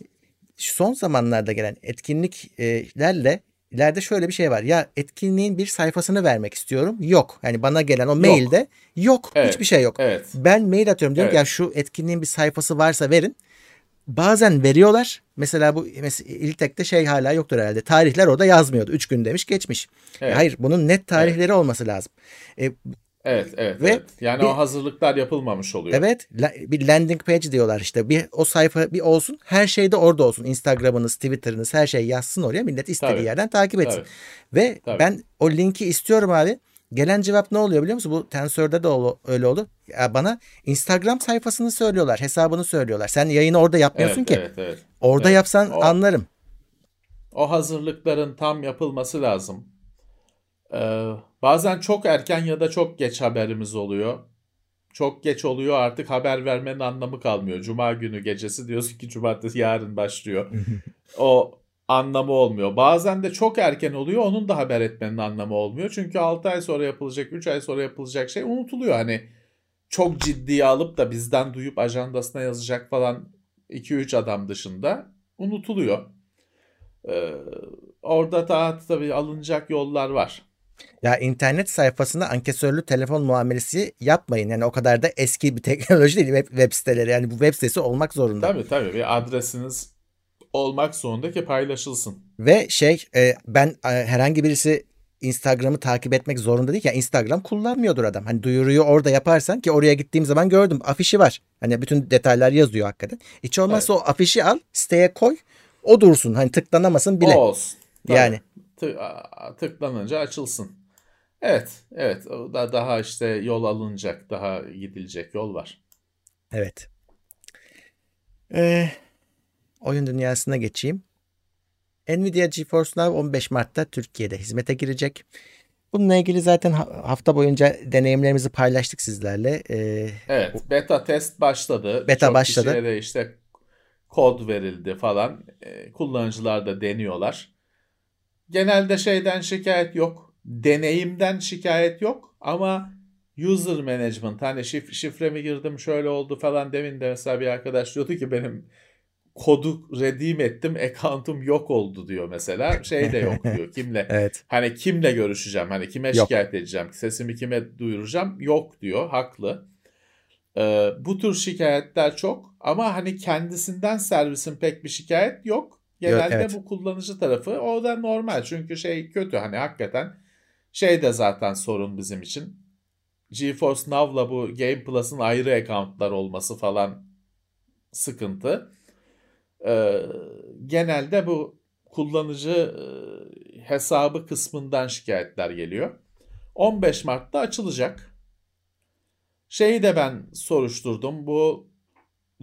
C: son zamanlarda gelen etkinliklerle ileride şöyle bir şey var. Ya etkinliğin bir sayfasını vermek istiyorum. Yok. Yani bana gelen o mailde yok.
D: Evet.
C: Hiçbir şey yok.
D: Evet.
C: Ben mail atıyorum diyorum ki
D: Evet.
C: ya şu etkinliğin bir sayfası varsa verin. Bazen veriyorlar. Mesela bu mes- ilk tekte şey hala yoktur herhalde. Tarihler orada yazmıyordu. 3 gün demiş geçmiş.
D: Evet.
C: Hayır bunun net tarihleri olması lazım. E,
D: Evet, evet,
C: Ve
D: evet. Yani
C: bir-
D: o hazırlıklar yapılmamış oluyor.
C: evet la- bir landing page diyorlar işte. Bir o sayfa bir olsun. Her şey de orada olsun. Instagram'ınız, Twitter'ınız her şey yazsın oraya. Millet istediği
D: Tabii.
C: yerden takip etsin.
D: Tabii.
C: Ve
D: Tabii.
C: ben o linki istiyorum abi. Gelen cevap ne oluyor biliyor musun? Bu Tensor'da da ol- öyle oldu. Ya bana Instagram sayfasını söylüyorlar, hesabını söylüyorlar. Sen yayını orada yapmıyorsun
D: Evet,
C: ki.
D: evet, evet.
C: Orada
D: Evet.
C: yapsan
D: O-
C: anlarım.
D: O hazırlıkların tam yapılması lazım. Ee, bazen çok erken ya da çok geç haberimiz oluyor. Çok geç oluyor artık haber vermenin anlamı kalmıyor. Cuma günü gecesi diyorsun ki cumartesi yarın başlıyor. o anlamı olmuyor. Bazen de çok erken oluyor onun da haber etmenin anlamı olmuyor. Çünkü 6 ay sonra yapılacak 3 ay sonra yapılacak şey unutuluyor. Hani çok ciddiye alıp da bizden duyup ajandasına yazacak falan 2-3 adam dışında unutuluyor. Ee, orada da tabii alınacak yollar var.
C: Ya internet sayfasında ankesörlü telefon muamelesi yapmayın. Yani o kadar da eski bir teknoloji değil web, web siteleri. Yani bu web sitesi olmak zorunda.
D: Tabii tabii bir adresiniz olmak zorunda ki paylaşılsın.
C: Ve şey e, ben e, herhangi birisi Instagram'ı takip etmek zorunda değil ki. Yani Instagram kullanmıyordur adam. Hani duyuruyu orada yaparsan ki oraya gittiğim zaman gördüm. Afişi var. Hani bütün detaylar yazıyor hakikaten. Hiç olmazsa o afişi al siteye koy. O dursun. Hani tıklanamasın bile.
D: O olsun. Tabii.
C: Yani.
D: Tı- tıklanınca açılsın. Evet, evet. Da daha işte yol alınacak, daha gidilecek yol var.
C: Evet. Ee, oyun dünyasına geçeyim. Nvidia GeForce Now 15 Mart'ta Türkiye'de hizmete girecek. Bununla ilgili zaten ha- hafta boyunca deneyimlerimizi paylaştık sizlerle. Ee,
D: Evet, beta test başladı.
C: Beta
D: Çok
C: başladı.
D: de işte kod verildi falan. Ee, kullanıcılar da deniyorlar. Genelde şeyden şikayet yok. Deneyimden şikayet yok ama user management hani şif şifremi girdim şöyle oldu falan demin de mesela bir arkadaş diyordu ki benim kodu redeem ettim account'um yok oldu diyor mesela. Şey de yok diyor. Kimle
C: evet.
D: Hani kimle görüşeceğim? Hani kime
C: Yok.
D: şikayet edeceğim? Sesimi kime duyuracağım? Yok diyor. Haklı. Ee, bu tür şikayetler çok ama hani kendisinden servisin pek bir şikayet yok. Genelde
C: evet.
D: bu kullanıcı tarafı o da normal çünkü şey kötü hani hakikaten şey de zaten sorun bizim için. GeForce Now'la bu Game Plus'ın ayrı accountlar olması falan sıkıntı. Ee, genelde bu kullanıcı e, hesabı kısmından şikayetler geliyor. 15 Mart'ta açılacak. Şeyi de ben soruşturdum. Bu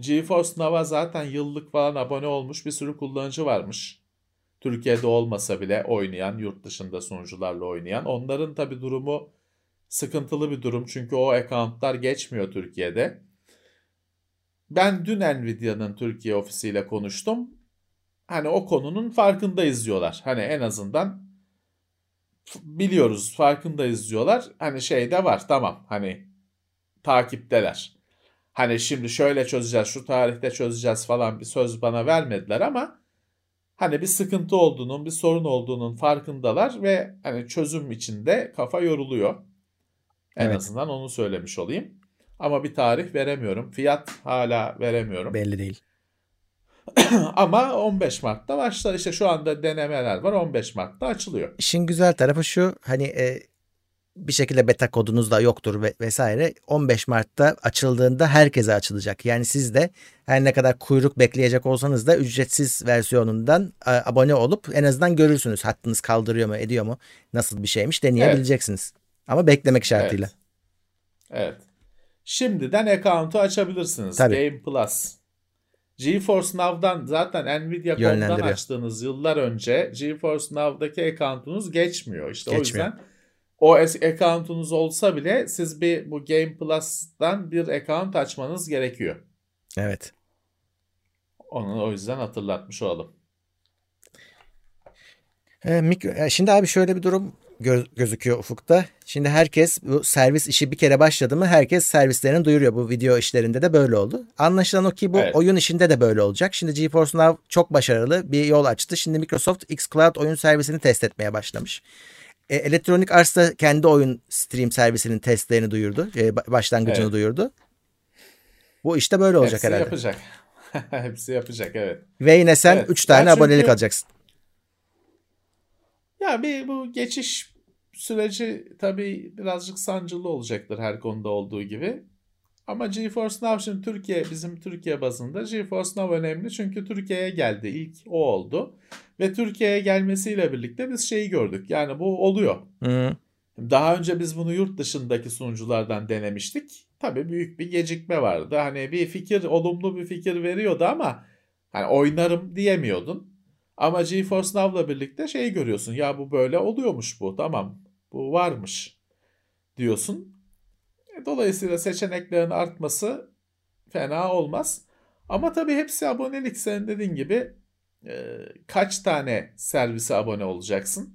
D: GeForce Now'a zaten yıllık falan abone olmuş bir sürü kullanıcı varmış. Türkiye'de olmasa bile oynayan, yurt dışında sunucularla oynayan. Onların tabi durumu sıkıntılı bir durum çünkü o accountlar geçmiyor Türkiye'de. Ben dün Nvidia'nın Türkiye ofisiyle konuştum. Hani o konunun farkındayız diyorlar. Hani en azından biliyoruz farkındayız diyorlar. Hani şey de var tamam hani takipteler. Hani şimdi şöyle çözeceğiz şu tarihte çözeceğiz falan bir söz bana vermediler ama hani bir sıkıntı olduğunun, bir sorun olduğunun farkındalar ve hani çözüm içinde kafa yoruluyor. En
C: Evet.
D: azından onu söylemiş olayım. Ama bir tarih veremiyorum. Fiyat hala veremiyorum.
C: Belli değil.
D: Ama 15 Mart'ta başlar. İşte şu anda denemeler var. 15 Mart'ta açılıyor.
C: İşin güzel tarafı şu hani e, bir şekilde beta kodunuz da yoktur ve vesaire. 15 Mart'ta açıldığında herkese açılacak. Yani siz de her ne kadar kuyruk bekleyecek olsanız da ücretsiz versiyonundan e, abone olup en azından görürsünüz. Hattınız kaldırıyor mu ediyor mu nasıl bir şeymiş deneyebileceksiniz. Ama beklemek şartıyla.
D: Evet. Evet. Şimdiden account'u açabilirsiniz.
C: Tabii.
D: Game Plus. GeForce Now'dan zaten Nvidia.com'dan açtığınız yıllar önce GeForce Now'daki account'unuz geçmiyor. İşte
C: Geçmiyor.
D: o yüzden o account'unuz olsa bile siz bir bu Game Plus'tan bir account açmanız gerekiyor.
C: Evet.
D: Onu o yüzden hatırlatmış olalım.
C: E, mikro, şimdi abi şöyle bir durum gö- gözüküyor ufukta. Şimdi herkes bu servis işi bir kere başladı mı herkes servislerini duyuruyor. Bu video işlerinde de böyle oldu. Anlaşılan o ki bu
D: Evet.
C: oyun işinde de böyle olacak. Şimdi GeForce Now çok başarılı bir yol açtı. Şimdi Microsoft xCloud oyun servisini test etmeye başlamış. E, Electronic Arts da kendi oyun stream servisinin testlerini duyurdu. e, ba- başlangıcını
D: Evet.
C: duyurdu. Bu işte böyle olacak
D: Hepsi
C: herhalde.
D: yapacak. Hepsi yapacak evet.
C: Ve yine sen
D: Evet.
C: 3 tane
D: çünkü-
C: abonelik alacaksın.
D: Ya bir bu geçiş süreci tabii birazcık sancılı olacaktır her konuda olduğu gibi. Ama GeForce Now şimdi Türkiye bizim Türkiye bazında GeForce Now önemli çünkü Türkiye'ye geldi. İlk o oldu. Ve Türkiye'ye gelmesiyle birlikte biz şeyi gördük. Yani bu oluyor.
C: Hı.
D: Daha önce biz bunu yurt dışındaki sunuculardan denemiştik. Tabii büyük bir gecikme vardı. Hani bir fikir, olumlu bir fikir veriyordu ama hani oynarım diyemiyordun. Ama GeForce Now'la birlikte şey görüyorsun. Ya bu böyle oluyormuş bu. Tamam. Bu varmış diyorsun. Dolayısıyla seçeneklerin artması fena olmaz. Ama tabii hepsi abonelik. Senin dediğin gibi e, kaç tane servise abone olacaksın?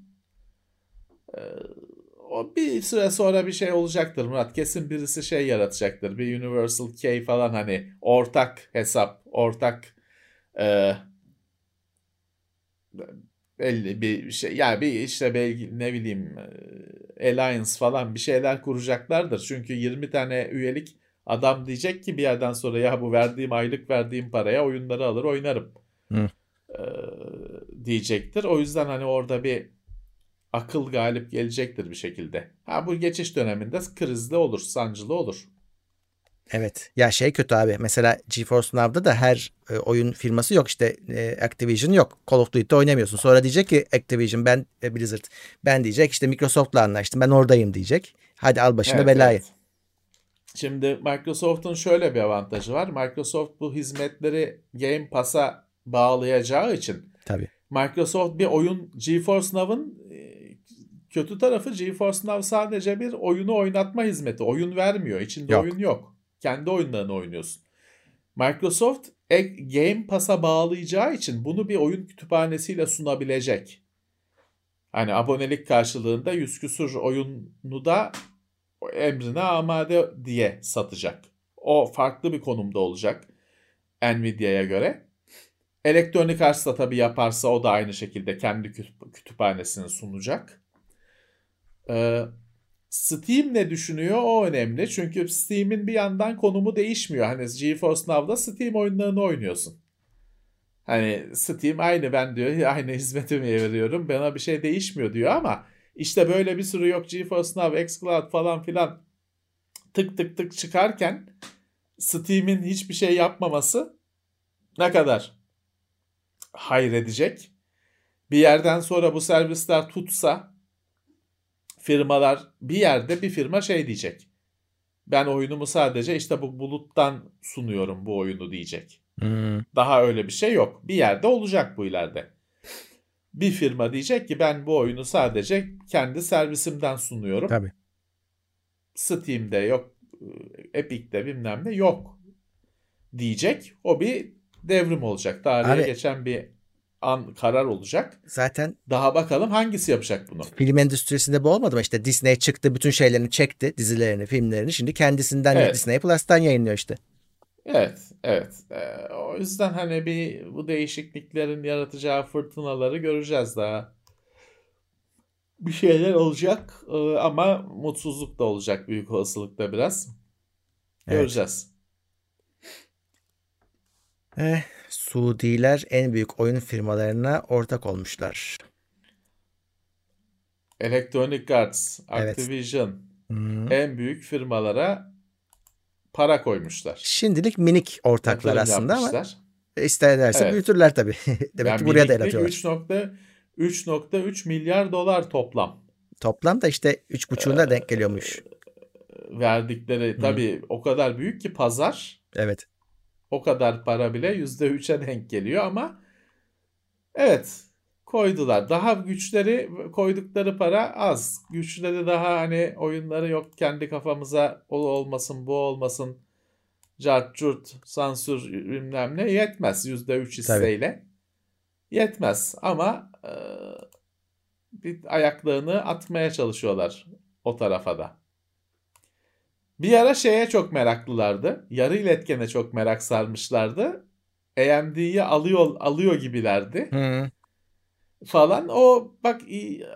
D: E, o bir süre sonra bir şey olacaktır Murat. Kesin birisi şey yaratacaktır. Bir Universal Key falan hani ortak hesap, ortak e, belli bir şey. Yani bir işte belki ne bileyim e, Alliance falan bir şeyler kuracaklardır. Çünkü 20 tane üyelik adam diyecek ki bir yerden sonra ya bu verdiğim aylık verdiğim paraya oyunları alır oynarım.
C: Hı.
D: E, diyecektir. O yüzden hani orada bir akıl galip gelecektir bir şekilde. Ha bu geçiş döneminde krizli olur, sancılı olur.
C: Evet. Ya şey kötü abi. Mesela GeForce Now'da da her e, oyun firması yok. İşte e, Activision yok. Call of Duty oynamıyorsun. Sonra diyecek ki Activision ben e, Blizzard ben diyecek işte Microsoft'la anlaştım. Ben oradayım diyecek. Hadi al başına
D: Evet,
C: belayı.
D: evet. Şimdi Microsoft'un şöyle bir avantajı var. Microsoft bu hizmetleri Game Pass'a bağlayacağı için
C: Tabii.
D: Microsoft bir oyun GeForce Now'ın e, kötü tarafı GeForce Now sadece bir oyunu oynatma hizmeti. Oyun vermiyor. İçinde
C: Yok.
D: oyun yok. Kendi oyunlarını oynuyorsun. Microsoft Game Pass'a bağlayacağı için bunu bir oyun kütüphanesiyle sunabilecek. Hani abonelik karşılığında yüz küsur oyunu da emrine amade diye satacak. O farklı bir konumda olacak Nvidia'ya göre. Electronic Arts da tabii yaparsa o da aynı şekilde kendi kütüp- kütüphanesini sunacak. Ee, Steam ne düşünüyor o önemli. Çünkü Steam'in bir yandan konumu değişmiyor. Hani GeForce Now'da Steam oyunlarını oynuyorsun. Hani Steam aynı ben diyor aynı hizmeti mi veriyorum bana bir şey değişmiyor diyor ama işte böyle bir sürü yok GeForce Now, xCloud falan filan tık tık tık çıkarken Steam'in hiçbir şey yapmaması ne kadar hayredecek. Bir yerden sonra bu servisler tutsa firmalar bir yerde bir firma şey diyecek. Ben oyunumu sadece işte bu buluttan sunuyorum bu oyunu diyecek.
C: Hmm.
D: Daha öyle bir şey yok. Bir yerde olacak bu ileride. Bir firma diyecek ki ben bu oyunu sadece kendi servisimden sunuyorum.
C: Tabii.
D: Steam'de yok, Epic'te bilmem ne yok diyecek. O bir devrim olacak. Tarihe
C: Abi-
D: geçen bir an karar olacak.
C: Zaten
D: Daha bakalım hangisi yapacak bunu.
C: film endüstrisinde bu olmadı mı? İşte Disney çıktı bütün şeylerini çekti. Dizilerini, filmlerini. Şimdi kendisinden
D: Evet.
C: Disney Plus'tan yayınlıyor işte.
D: Evet, evet. Ee, o yüzden hani bir bu değişikliklerin yaratacağı fırtınaları göreceğiz daha. Bir şeyler olacak ee, ama mutsuzluk da olacak büyük olasılıkla biraz.
C: Evet.
D: Göreceğiz.
C: Eh, Suudiler en büyük oyun firmalarına ortak olmuşlar.
D: Electronic Arts,
C: Evet.
D: Activision
C: Hmm.
D: en büyük firmalara para koymuşlar.
C: Şimdilik minik ortaklar
D: Yatırım
C: aslında ama
D: yapmışlar.
C: isterlerse
D: Evet.
C: büyütürler tabii. Demek
D: Yani
C: ki buraya da el atıyorlar.
D: 3.3 3.3 milyar dolar toplam
C: Toplam da işte 3.5'una denk geliyormuş.
D: verdikleri. Tabii o kadar büyük ki pazar
C: Evet.
D: O kadar para bile %3'e denk geliyor ama evet koydular. Daha güçleri koydukları para az. Güçleri daha hani oyunları yok kendi kafamıza o olmasın bu olmasın cart curt sansür bilmem ne yetmez %3 hisseyle. Yetmez ama e, bir ayaklığını atmaya çalışıyorlar o tarafa da. Bir ara şeye çok meraklılardı. Yarı iletkene çok merak sarmışlardı. AMD'yi alıyor alıyor gibilerdi
C: Hı.
D: falan. O bak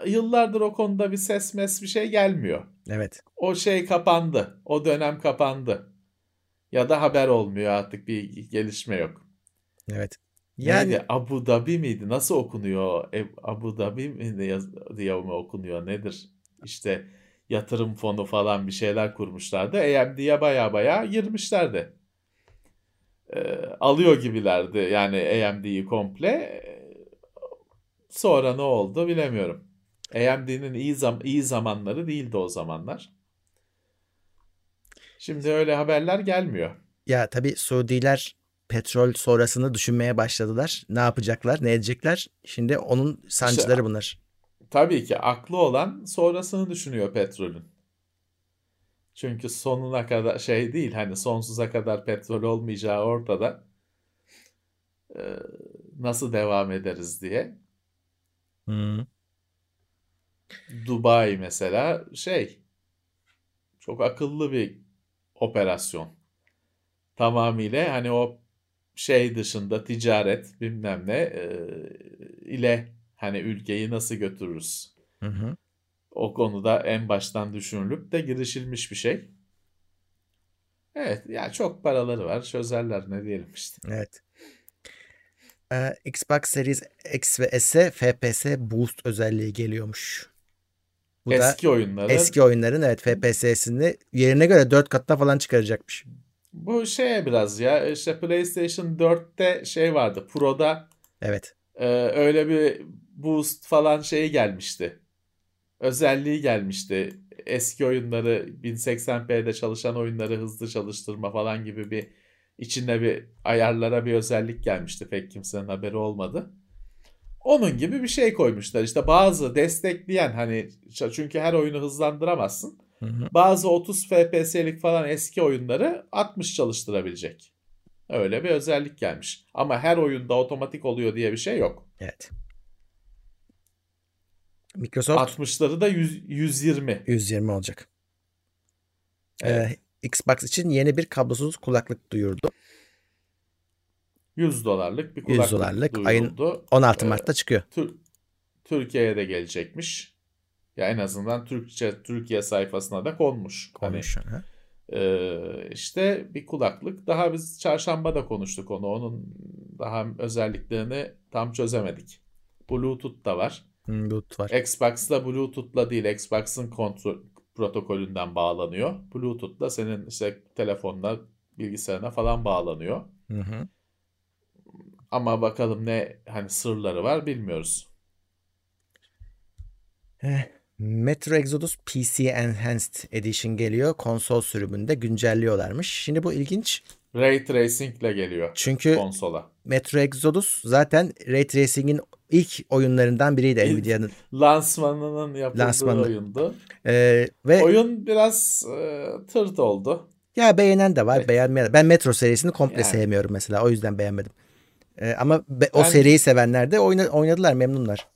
D: yıllardır o konuda bir ses mes bir şey gelmiyor.
C: Evet.
D: O şey kapandı. O dönem kapandı. Ya da haber olmuyor artık bir gelişme yok.
C: Evet. Yani
D: Neydi? Abu Dhabi miydi? Nasıl okunuyor? E, Abu Dhabi mi diye mi okunuyor? Nedir? İşte yatırım fonu falan bir şeyler kurmuşlardı. AMD'ye baya baya girmişlerdi. Ee, alıyor gibilerdi yani AMD'yi komple. Sonra ne oldu bilemiyorum. AMD'nin iyi, zam iyi zamanları değildi o zamanlar. Şimdi öyle haberler gelmiyor.
C: ya tabii Suudiler petrol sonrasını düşünmeye başladılar. Ne yapacaklar, ne edecekler? Şimdi onun sancıları bunlar.
D: Tabii ki aklı olan sonrasını düşünüyor petrolün. Çünkü sonuna kadar şey değil hani sonsuza kadar petrol olmayacağı ortada. Ee, nasıl devam ederiz diye.
C: Hı.
D: Dubai mesela şey çok akıllı bir operasyon. Tamamıyla hani o şey dışında ticaret bilmem ne e, ile hani ülkeyi nasıl götürürüz?
C: Hı hı.
D: O konuda en baştan düşünülüp de girişilmiş bir şey. Evet yani çok paraları var çözerler ne diyelim işte.
C: Evet. Ee, Xbox Series X ve S'e FPS Boost özelliği geliyormuş. Bu da
D: Eski oyunları
C: eski oyunların evet FPS'sini yerine göre 4 katına falan çıkaracakmış.
D: bu şeye biraz ya işte PlayStation 4'te şey vardı Pro'da
C: Evet.
D: e, öyle bir boost falan şeyi gelmişti. Özelliği gelmişti. Eski oyunları 1080p'de çalışan oyunları hızlı çalıştırma falan gibi bir içinde bir ayarlara bir özellik gelmişti. Pek kimsenin haberi olmadı. Onun gibi bir şey koymuşlar. İşte bazı destekleyen hani çünkü her oyunu hızlandıramazsın.
C: Hı hı.
D: Bazı 30 FPS'lik falan eski oyunları 60 çalıştırabilecek. Öyle bir özellik gelmiş. Ama her oyunda otomatik oluyor diye bir şey yok.
C: Evet. Microsoft
D: 60'ları da 100, 120.
C: 120 olacak.
D: Evet.
C: Ee, Xbox için yeni bir kablosuz kulaklık duyurdu.
D: 100 dolarlık bir
C: 100
D: kulaklık
C: dolarlık, ayın
D: duyuruldu.
C: 16
D: Ee,
C: Mart'ta çıkıyor.
D: Tür- Türkiye'ye de gelecekmiş. Ya en azından Türkçe Türkiye sayfasına da konmuş.
C: Konmuş. Hı.
D: Hani e, işte bir kulaklık. Daha biz çarşamba da konuştuk onu. Onun daha özelliklerini tam çözemedik. Bluetooth da var.
C: Hı, Bluetooth var.
D: Xbox'la Bluetooth'la değil Xbox'ın kontrol protokolünden bağlanıyor. Bluetooth'la senin işte telefonla bilgisayarına falan bağlanıyor.
C: Hı hı.
D: Ama bakalım ne hani sırları var bilmiyoruz.
C: Eh, Metro Exodus PC Enhanced Edition geliyor. Konsol sürümünde güncelliyorlarmış. Şimdi bu ilginç.
D: Ray Tracing ile geliyor
C: Çünkü
D: konsola.
C: Metro Exodus zaten Ray Tracing'in ilk oyunlarından biriydi Nvidia'nın.
D: Lansmanının yapıldığı
C: Lansmanı.
D: oyundu.
C: Ee, ve
D: Oyun biraz e, tırt oldu.
C: ya beğenen de var,
D: Evet.
C: beğenmeyen de. Ben Metro serisini komple
D: Yani.
C: sevmiyorum mesela. O yüzden beğenmedim. Ee, ama be- o
D: Ben-
C: seriyi sevenler de oyna- oynadılar, memnunlar.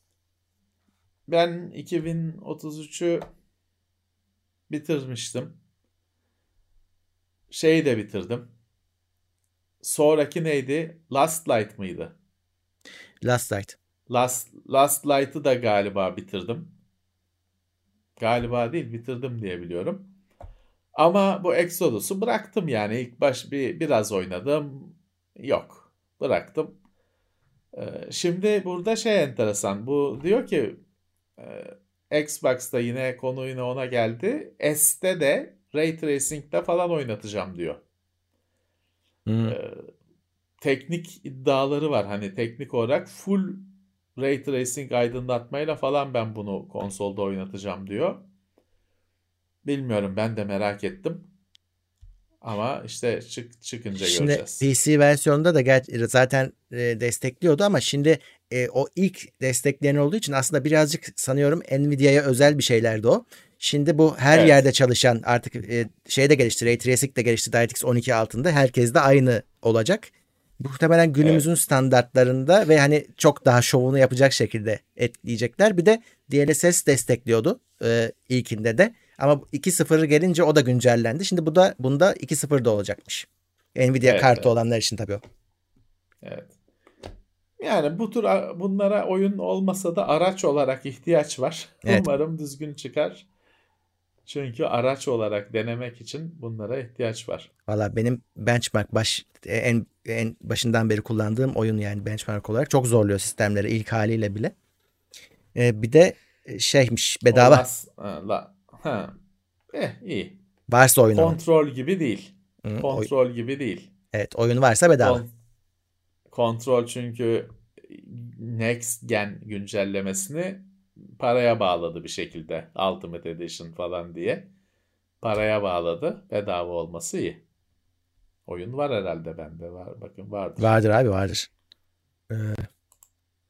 D: Ben 2033'ü bitirmiştim. Şeyi de bitirdim. Sonraki neydi? Last Light mıydı?
C: Last Light.
D: Last, Last Light'ı da galiba bitirdim. Galiba değil bitirdim diye biliyorum. Ama bu Exodus'u bıraktım yani. ilk baş bir biraz oynadım. Yok. Bıraktım. Ee, şimdi burada şey enteresan. Bu diyor ki e, Xbox'ta yine konu yine ona geldi. S'te de Ray Tracing'de falan oynatacağım diyor.
C: Hmm.
D: Teknik iddiaları var. Hani teknik olarak full Ray Tracing aydınlatmayla falan ben bunu konsolda oynatacağım diyor. Bilmiyorum ben de merak ettim. Ama işte çık, çıkınca
C: Şimdi
D: göreceğiz.
C: PC versiyonunda da zaten destekliyordu ama şimdi e, o ilk destekleyen olduğu için aslında birazcık sanıyorum Nvidia'ya özel bir şeylerdi o. Şimdi bu her
D: Evet.
C: yerde çalışan artık e, şey de gelişti, Ray Tracing de gelişti DirectX 12 altında. Herkes de aynı olacak. Muhtemelen günümüzün standartlarında ve hani çok daha şovunu yapacak şekilde etkileyecekler. Bir de DLSS destekliyordu e, ilkinde de. Ama 2.0 gelince o da güncellendi. Şimdi bu da bunda 2.0 da olacakmış. Nvidia
D: Evet,
C: kartı
D: evet.
C: olanlar için tabii o.
D: Yani bu tür bunlara oyun olmasa da araç olarak ihtiyaç var.
C: Evet.
D: Umarım düzgün çıkar. Çünkü araç olarak denemek için bunlara ihtiyaç var.
C: Valla benim benchmark baş en en başından beri kullandığım oyun yani benchmark olarak çok zorluyor sistemleri ilk haliyle bile. Ee, bir de e, şeymiş bedava
D: Olmaz. Ha, la, ha. Eh iyi.
C: varsa oyun.
D: Kontrol gibi değil.
C: Hı, oy-
D: Kontrol gibi değil.
C: evet oyun varsa bedava.
D: Kon- kontrol çünkü Next Gen güncellemesini paraya bağladı bir şekilde. Ultimate Edition falan diye. Paraya bağladı. Bedava olması iyi. Oyun var herhalde bende. Var. Bakın vardır.
C: Vardır abi vardır. Ee,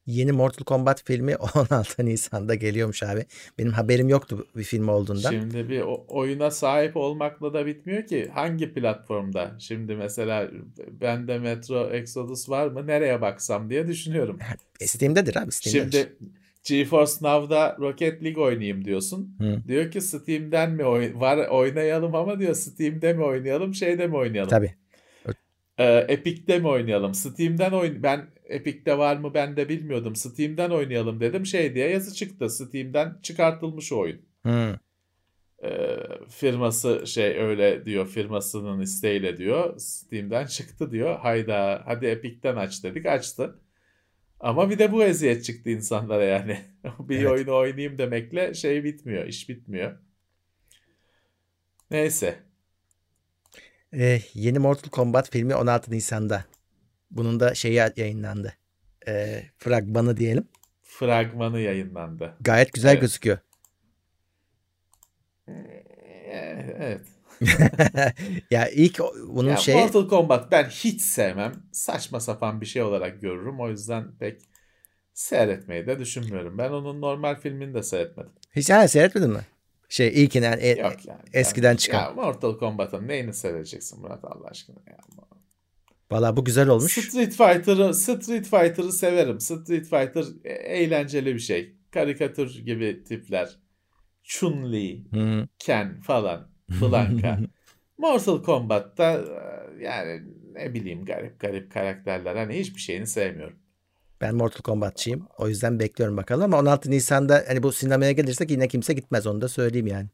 C: yeni Mortal Kombat filmi 16 Nisan'da geliyormuş abi. Benim haberim yoktu bir film olduğundan.
D: Şimdi bir oyuna sahip olmakla da bitmiyor ki. Hangi platformda? Şimdi mesela bende Metro Exodus var mı? Nereye baksam diye düşünüyorum.
C: Steam'dedir abi Steam'dedir.
D: Şimdi GeForce Now'da Rocket League oynayayım diyorsun.
C: Hı.
D: Diyor ki Steam'den mi oyn var oynayalım ama diyor Steam'de mi oynayalım, şeyde mi oynayalım?
C: Tabii.
D: Ee, Epic'te mi oynayalım? Steam'den oyn ben Epic'te var mı ben de bilmiyordum. Steam'den oynayalım dedim. Şey diye yazı çıktı. Steam'den çıkartılmış oyun.
C: Hı.
D: Ee, firması şey öyle diyor. Firmasının isteğiyle diyor. Steam'den çıktı diyor. Hayda hadi Epic'ten aç dedik. Açtı. Ama bir de bu eziyet çıktı insanlara yani. bir
C: Evet.
D: oyunu oynayayım demekle şey bitmiyor. iş bitmiyor. Neyse.
C: Ee, yeni Mortal Kombat filmi 16 Nisan'da. Bunun da şeyi yayınlandı. Ee, fragmanı diyelim.
D: Fragmanı yayınlandı.
C: Gayet güzel
D: Evet.
C: gözüküyor.
D: Evet.
C: ya ilk bunun
D: Ya
C: şeyi
D: Mortal Kombat ben hiç sevmem. Saçma sapan bir şey olarak görürüm. O yüzden pek seyretmeyi de düşünmüyorum. Ben onun normal filmini de seyretmedim.
C: hiç ha, seyretmedin mi? Şey ilkini yani, e-
D: Yok yani.
C: eskiden
D: Yani-
C: çıkan.
D: Ya Mortal Kombat'ın neyini seyredeceksin Murat Allah aşkına ya.
C: Valla bu güzel olmuş.
D: Street Fighter'ı Street Fighter'ı severim. Street Fighter e- eğlenceli bir şey. Karikatür gibi tipler. Chun-Li,
C: Hı.
D: Ken falan, Blanka. Mortal Kombat'ta e, yani ne bileyim garip garip karakterler. Hani hiçbir şeyini sevmiyorum.
C: Ben Mortal Kombatçıyım. O yüzden bekliyorum bakalım ama 16 Nisan'da hani bu sinemaya gelirsek yine kimse gitmez onu da söyleyeyim yani.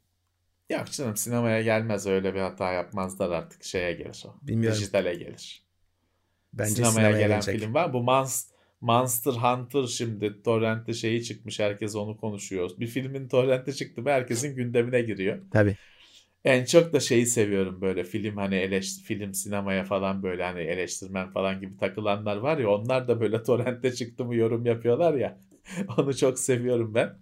D: Yok canım sinemaya gelmez öyle bir hata yapmazlar artık şeye gelir o.
C: Bilmiyorum.
D: Dijitale gelir.
C: Bence
D: sinemaya,
C: sinemaya,
D: gelen
C: gelecek.
D: film var. Bu Monst- Monster Hunter şimdi torrentte şeyi çıkmış. Herkes onu konuşuyor. Bir filmin torrente çıktı mı herkesin gündemine giriyor.
C: Tabii.
D: En çok da şeyi seviyorum böyle film hani eleş film sinemaya falan böyle hani eleştirmen falan gibi takılanlar var ya onlar da böyle torrentte çıktı mı yorum yapıyorlar ya. Onu çok seviyorum ben.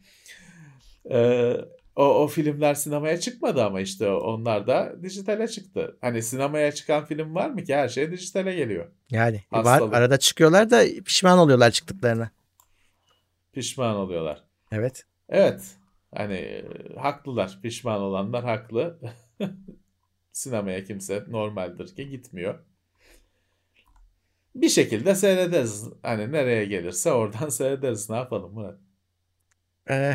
D: Ee, o, o filmler sinemaya çıkmadı ama işte onlar da dijitale çıktı. Hani sinemaya çıkan film var mı ki her şey dijitale geliyor.
C: Yani var
D: Hastalık.
C: arada çıkıyorlar da pişman oluyorlar çıktıklarına.
D: Pişman oluyorlar.
C: Evet.
D: Evet. Hani e, haklılar. Pişman olanlar haklı. Sinemaya kimse normaldir ki gitmiyor. Bir şekilde seyrederiz. Hani nereye gelirse oradan seyrederiz. Ne yapalım Murat?
C: Ee,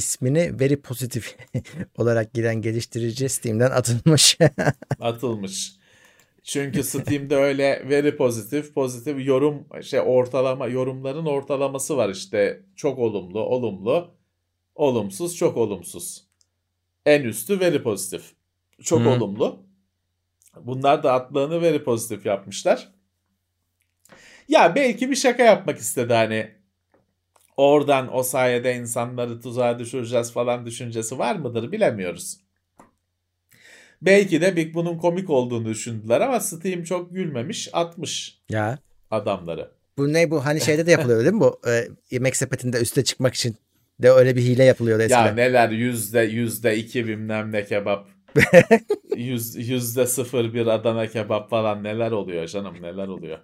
C: ismini veri pozitif olarak giren geliştirici Steam'den atılmış.
D: Atılmış. Çünkü Steam'de öyle veri pozitif, pozitif yorum şey ortalama yorumların ortalaması var işte. Çok olumlu, olumlu, olumsuz, çok olumsuz. En üstü veri pozitif. Çok
C: Hı.
D: olumlu. Bunlar da adlarını veri pozitif yapmışlar. Ya belki bir şaka yapmak istedi hani. Oradan o sayede insanları tuzağa düşüreceğiz falan düşüncesi var mıdır bilemiyoruz. Belki de Big bunun komik olduğunu düşündüler ama Steam çok gülmemiş atmış
C: Ya.
D: adamları.
C: Bu ne bu hani şeyde de yapılıyor değil mi bu e, yemek sepetinde üste çıkmak için de öyle bir hile yapılıyordu eskiden.
D: Ya neler yüzde yüzde iki bilmem ne kebap. Yüz, yüzde sıfır bir Adana kebap falan neler oluyor canım neler oluyor.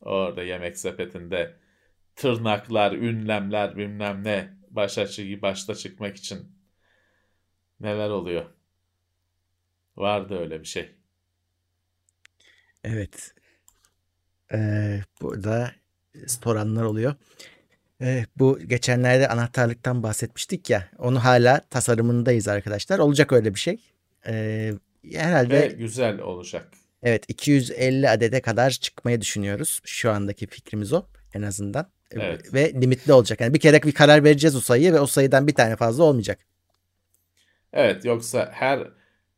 D: Orada yemek sepetinde tırnaklar, ünlemler bilmem ne başa başta çıkmak için neler oluyor. Vardı öyle bir şey.
C: Evet. Ee, burada soranlar oluyor. Ee, bu geçenlerde anahtarlıktan bahsetmiştik ya. Onu hala tasarımındayız arkadaşlar. Olacak öyle bir şey. Ee, herhalde
D: Ve güzel olacak.
C: evet 250 adede kadar çıkmayı düşünüyoruz. Şu andaki fikrimiz o en azından.
D: Evet.
C: Ve limitli olacak. Yani bir kere bir karar vereceğiz o sayıya ve o sayıdan bir tane fazla olmayacak.
D: Evet yoksa her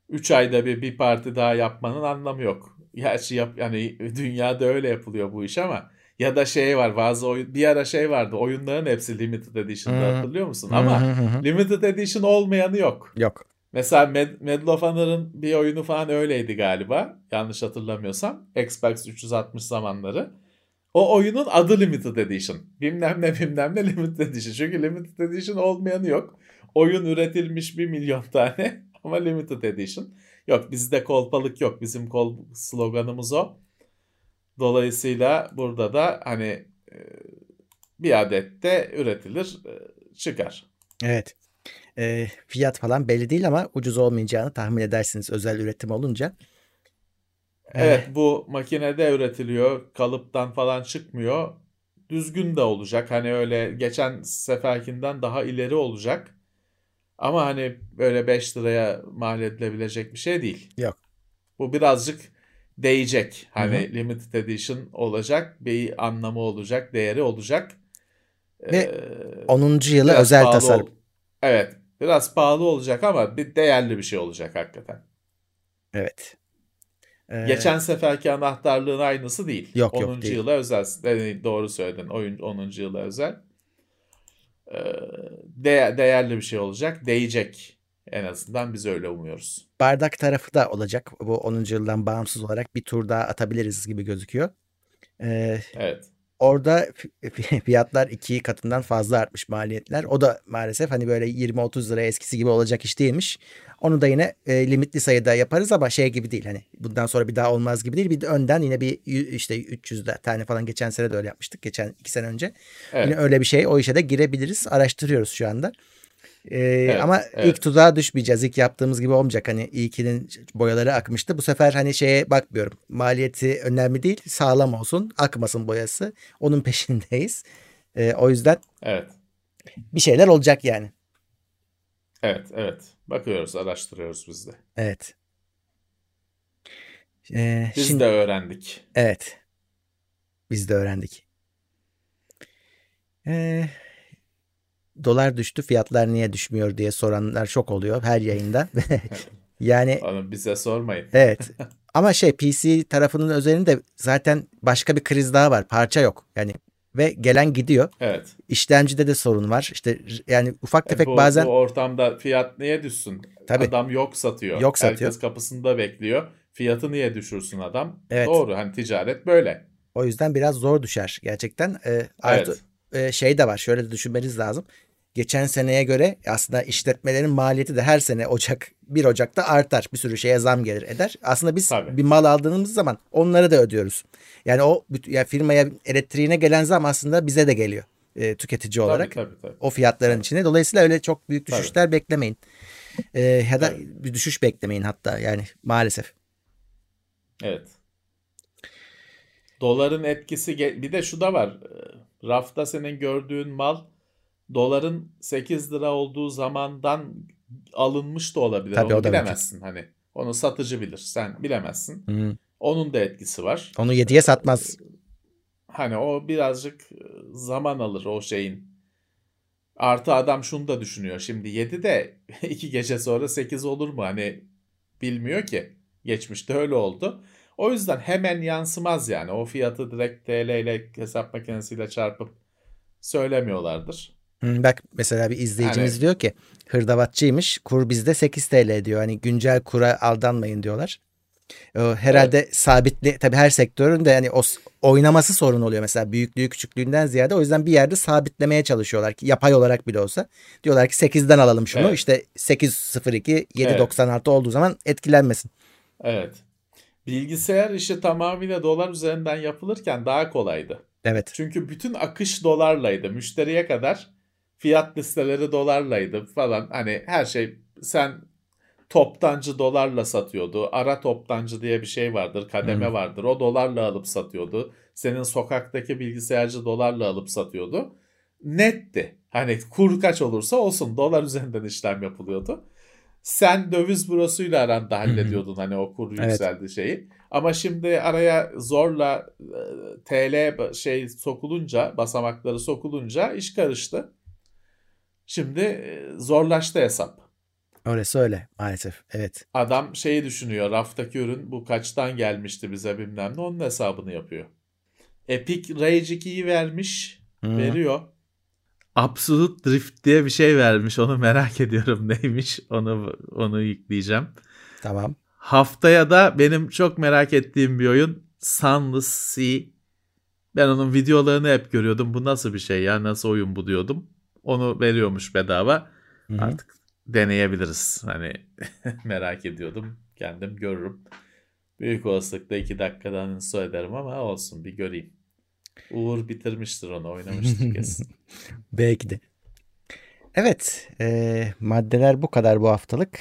D: 3 ayda bir bir parti daha yapmanın anlamı yok. Gerçi yap yani dünyada öyle yapılıyor bu iş ama ya da şey var bazı oyun bir ara şey vardı oyunların hepsi limited edition'da
C: Hı.
D: hatırlıyor musun?
C: Hı
D: Ama
C: hı.
D: limited edition olmayanı yok.
C: Yok.
D: Mesela Med- Medal of Honor'ın bir oyunu falan öyleydi galiba. Yanlış hatırlamıyorsam. Xbox 360 zamanları. O oyunun adı Limited Edition. Bilmem ne bilmem ne Limited Edition. Çünkü Limited Edition olmayanı yok. Oyun üretilmiş bir milyon tane ama Limited Edition. Yok bizde kolpalık yok. Bizim kol sloganımız o. Dolayısıyla burada da hani e, bir adette üretilir e, çıkar.
C: Evet. Ee, fiyat falan belli değil ama ucuz olmayacağını tahmin edersiniz özel üretim olunca.
D: Evet bu makinede üretiliyor. Kalıptan falan çıkmıyor. Düzgün de olacak. Hani öyle geçen seferkinden daha ileri olacak. Ama hani böyle 5 liraya mal edilebilecek bir şey değil.
C: Yok.
D: Bu birazcık değecek. Hani
C: Hı
D: limited edition olacak. Bir anlamı olacak. Değeri olacak.
C: Ve
D: Ee,
C: 10. yılı
D: biraz
C: özel tasarım.
D: ol- Evet. Biraz pahalı olacak ama bir değerli bir şey olacak hakikaten.
C: Evet. Ee,
D: Geçen seferki anahtarlığın aynısı değil.
C: Yok, yok,
D: 10.
C: değil.
D: yıla özel. Yani doğru söyledin. Oyun 10. yıla özel. Ee, de- değerli bir şey olacak. Değecek. En azından biz öyle umuyoruz.
C: bardak tarafı da olacak. Bu 10. yıldan bağımsız olarak bir tur daha atabiliriz gibi gözüküyor. Ee,
D: Evet.
C: Orada fi- fiyatlar iki katından fazla artmış maliyetler. O da maalesef hani böyle 20-30 lira eskisi gibi olacak iş değilmiş. Onu da yine e, limitli sayıda yaparız ama şey gibi değil hani bundan sonra bir daha olmaz gibi değil. Bir de önden yine bir işte 300 de- tane falan geçen sene de öyle yapmıştık. Geçen iki sene önce.
D: Evet.
C: Yine öyle bir şey o işe de girebiliriz. Araştırıyoruz şu anda. Ee, ama
D: evet.
C: ilk tuzağa düşmeyeceğiz. İlk yaptığımız gibi olmayacak. Hani ilkinin boyaları akmıştı. Bu sefer hani şeye bakmıyorum. Maliyeti önemli değil. Sağlam olsun. Akmasın boyası. Onun peşindeyiz. Ee, o yüzden
D: Evet.
C: bir şeyler olacak yani.
D: Evet. Evet. Bakıyoruz, araştırıyoruz biz de.
C: Evet. Ee,
D: Biz
C: şimdi
D: de öğrendik.
C: evet. Biz de öğrendik. Ee, dolar düştü. Fiyatlar niye düşmüyor diye soranlar çok oluyor her yayında. yani
D: Onu bize sormayın.
C: Evet. Ama şey PC tarafının özelinde zaten başka bir kriz daha var. Parça yok. Yani ve gelen gidiyor.
D: Evet.
C: İşlemcide de sorun var. İşte yani ufak
D: E,
C: tefek
D: bu,
C: bazen
D: bu ortamda fiyat niye düşsün?
C: Tabii.
D: Adam yok satıyor.
C: Yok satıyor.
D: Herkes kapısında bekliyor. Fiyatı niye düşürsün adam?
C: Evet.
D: Doğru. Hani ticaret böyle.
C: o yüzden biraz zor düşer gerçekten. Ee, artı
D: Evet.
C: e, şey de var. Şöyle de düşünmeniz lazım. Geçen seneye göre aslında işletmelerin maliyeti de her sene Ocak 1 Ocak'ta artar. Bir sürü şeye zam gelir eder. Aslında biz
D: Tabii.
C: bir mal aldığımız zaman onları da ödüyoruz. Yani o ya firmaya elektriğine gelen zam aslında bize de geliyor e, tüketici olarak.
D: Tabii tabii tabii.
C: o fiyatların içine. Dolayısıyla öyle çok büyük
D: Tabii.
C: düşüşler beklemeyin. Ee, ya da
D: Tabii.
C: bir düşüş beklemeyin hatta yani maalesef.
D: Evet. Doların etkisi bir de şu da var. Ee, Rafta senin gördüğün mal doların 8 lira olduğu zamandan alınmış da olabilir.
C: Tabii,
D: Onu
C: o da mümkün.
D: bilemezsin hani. Onu satıcı bilir. Sen bilemezsin. Onun da etkisi var.
C: Onu 7'ye satmaz.
D: Hani o birazcık e, zaman alır o şeyin. Artı adam şunu da düşünüyor. Şimdi 7 de 2 gece sonra 8 olur mu? Hani bilmiyor ki. Geçmişte öyle oldu. O yüzden hemen yansımaz yani. O fiyatı direkt TL ile hesap makinesiyle çarpıp söylemiyorlardır.
C: Hmm, Bak mesela bir izleyicimiz
D: Yani-
C: diyor ki hırdavatçıymış. Kur bizde 8 TL diyor. Hani güncel kura aldanmayın diyorlar. Herhalde sabitli tabii her sektörün de yani o oynaması sorun oluyor mesela büyüklüğü küçüklüğünden ziyade o yüzden bir yerde sabitlemeye çalışıyorlar ki yapay olarak bile olsa diyorlar ki 8'den alalım şunu
D: Evet.
C: işte 8.02 7.96 olduğu zaman etkilenmesin.
D: Evet. Bilgisayar işi tamamıyla dolar üzerinden yapılırken daha kolaydı.
C: Evet.
D: Çünkü bütün akış dolarlaydı. Müşteriye kadar fiyat listeleri dolarlaydı falan. Hani her şey sen toptancı dolarla satıyordu. Ara toptancı diye bir şey vardır. Kademe
C: Hı.
D: vardır. O dolarla alıp satıyordu. Senin sokaktaki bilgisayarcı dolarla alıp satıyordu. Netti. Hani kur kaç olursa olsun dolar üzerinden işlem yapılıyordu. Sen döviz bürosuyla aranda hallediyordun hani o kur
C: Evet.
D: yükseldi şeyi. Ama şimdi araya zorla e, TL şey sokulunca, basamakları sokulunca iş karıştı. Şimdi zorlaştı hesap.
C: Orası öyle maalesef. Evet.
D: Adam şeyi düşünüyor. Raftaki ürün bu kaçtan gelmişti bize bilmem ne. Onun hesabını yapıyor. Epic Rage 2'yi vermiş.
C: Hı.
D: Veriyor. Absolute Drift diye bir şey vermiş. Onu merak ediyorum neymiş. Onu onu yükleyeceğim.
C: Tamam.
D: Haftaya da benim çok merak ettiğim bir oyun Sunless Sea. Ben onun videolarını hep görüyordum. Bu nasıl bir şey ya? Nasıl oyun bu diyordum. Onu veriyormuş bedava.
C: Hı hı.
D: Artık deneyebiliriz. Hani merak ediyordum. Kendim görürüm. Büyük olasılıkla 2 dakikadan install ederim ama olsun bir göreyim. Uğur bitirmiştir onu oynamıştır kesin.
C: Belki de. Evet, e, maddeler bu kadar bu haftalık.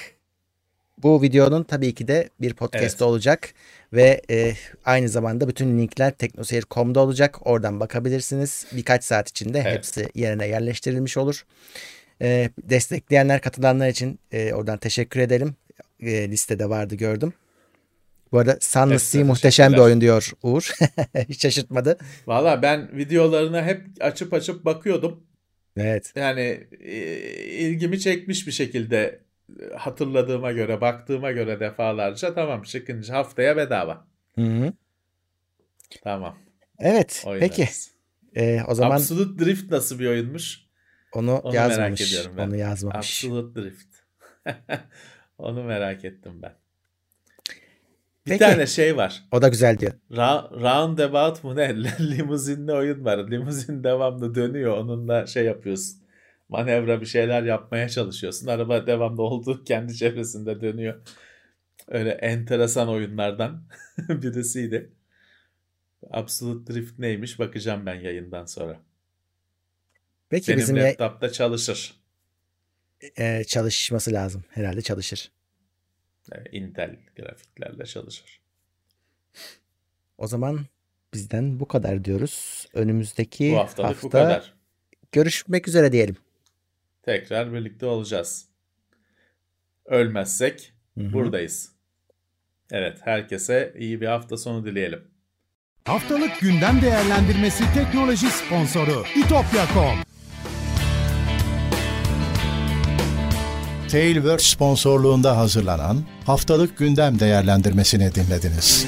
C: Bu videonun tabii ki de bir podcast
D: Evet.
C: olacak ve e, aynı zamanda bütün linkler teknoseyir.com'da olacak. Oradan bakabilirsiniz. Birkaç saat içinde
D: Evet.
C: hepsi yerine yerleştirilmiş olur. E, destekleyenler, katılanlar için e, oradan teşekkür edelim. E, listede vardı gördüm. Bu arada Sunless Sea muhteşem bir oyun diyor Uğur. Hiç şaşırtmadı.
D: Valla ben videolarına hep açıp açıp bakıyordum.
C: Evet.
D: Yani e, ilgimi çekmiş bir şekilde hatırladığıma göre, baktığıma göre defalarca tamam çıkınca haftaya bedava.
C: Hı hı.
D: Tamam.
C: Evet.
D: Oynarız.
C: Peki. E, o zaman
D: Absolute Drift nasıl bir oyunmuş?
C: onu,
D: Onu merak
C: yazmamış.
D: ediyorum ben.
C: Onu yazmamış.
D: Absolute Drift. Onu merak ettim ben. Bir
C: Peki.
D: tane şey var.
C: O da güzel diyor.
D: Ra- Roundabout mu ne? Limuzinli oyun var. Limuzin devamlı dönüyor. Onunla şey yapıyorsun. Manevra bir şeyler yapmaya çalışıyorsun. Araba devamlı olduğu kendi çevresinde dönüyor. Öyle enteresan oyunlardan birisiydi. Absolute Drift neymiş bakacağım ben yayından sonra.
C: Peki
D: Benim
C: bizim
D: laptopta çalışır.
C: e, çalışması lazım. Herhalde çalışır.
D: Evet, Intel grafiklerle çalışır.
C: O zaman bizden bu kadar diyoruz. Önümüzdeki
D: Bu
C: hafta
D: bu kadar.
C: görüşmek üzere diyelim.
D: Tekrar birlikte olacağız. Ölmezsek
C: Hı hı.
D: buradayız. Evet, herkese iyi bir hafta sonu dileyelim.
B: Haftalık gündem değerlendirmesi teknoloji sponsoru itopya.com.
A: Tailwords sponsorluğunda hazırlanan haftalık gündem değerlendirmesini dinlediniz.